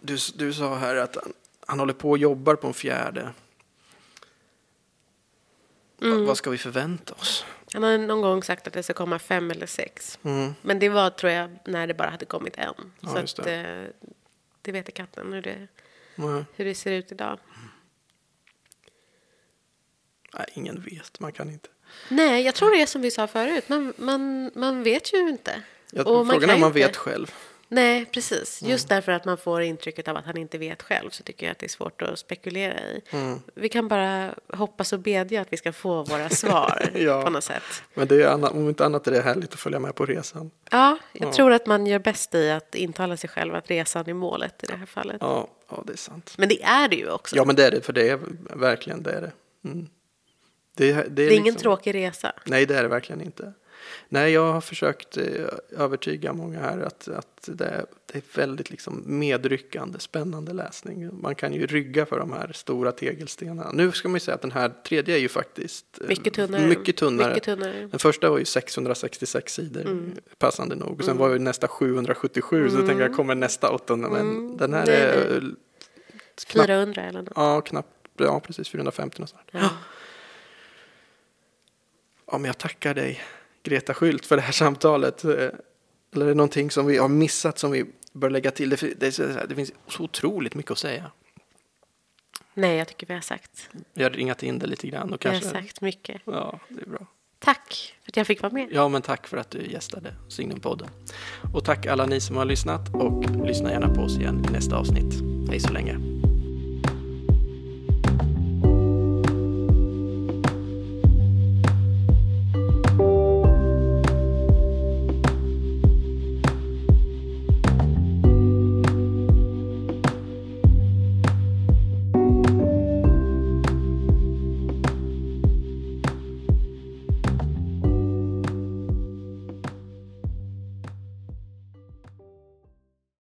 Speaker 1: Du, du sa här att han, han håller på och jobbar på en fjärde. Va, vad ska vi förvänta oss?
Speaker 2: Han har någon gång sagt att det ska komma fem eller sex.
Speaker 1: Mm.
Speaker 2: Men det var, tror jag, när det bara hade kommit en.
Speaker 1: Ja,
Speaker 2: så att, eh, det vet katten hur det, hur det ser ut idag.
Speaker 1: nej, ingen vet. Man kan inte.
Speaker 2: Nej, jag tror det är som vi sa förut. Man, man, man vet ju inte.
Speaker 1: Jag,
Speaker 2: Och
Speaker 1: frågan är om man
Speaker 2: inte-
Speaker 1: vet själv.
Speaker 2: Nej, precis. Just därför att man får intrycket av att han inte vet själv så tycker jag att det är svårt att spekulera i.
Speaker 1: Mm.
Speaker 2: Vi kan bara hoppas och bedja att vi ska få våra svar
Speaker 1: Ja.
Speaker 2: på något sätt.
Speaker 1: Men det är, anna- om inte annat är det härligt att följa med på resan.
Speaker 2: Ja, jag
Speaker 1: Ja.
Speaker 2: tror att man gör bäst i att intala sig själv att resan är målet i det här fallet.
Speaker 1: Ja, ja det är sant.
Speaker 2: Men det är det ju också.
Speaker 1: Ja, men det är det, för det är verkligen det är det. Mm. Det, det, är
Speaker 2: det är ingen
Speaker 1: liksom-
Speaker 2: tråkig resa.
Speaker 1: Nej, det är det verkligen inte. Nej, jag har försökt eh, övertyga många här att, att det, är, det är väldigt liksom medryckande, spännande läsning. Man kan ju rygga för de här stora tegelstenarna. Nu ska man ju säga att den här tredje är ju faktiskt eh,
Speaker 2: Mycket tunnare.
Speaker 1: Mycket tunnare.
Speaker 2: Mycket tunnare.
Speaker 1: Den första var ju 666 sidor, passande nog. Och sen var ju nästa 777, så jag tänker jag kommer nästa åttonde. Men den här
Speaker 2: Nej,
Speaker 1: är
Speaker 2: nej.
Speaker 1: knappt,
Speaker 2: 400 eller något.
Speaker 1: ja, knappt, ja precis 450 någonstans.
Speaker 2: Ja.
Speaker 1: Ja, men jag tackar dig, Greta Skylt, för det här samtalet. Eh, Eller är det någonting som vi har missat som vi bör lägga till? Det, det, det finns så otroligt mycket att säga.
Speaker 2: Nej, jag tycker vi har sagt.
Speaker 1: Vi har ringat in det lite grann. Och
Speaker 2: Vi har
Speaker 1: kanske,
Speaker 2: sagt mycket.
Speaker 1: Ja, det är bra.
Speaker 2: Tack för att jag fick vara med.
Speaker 1: Ja, men tack för att du gästade Signumpodden. Och tack alla ni som har lyssnat och lyssna gärna på oss igen i nästa avsnitt. Hej så länge.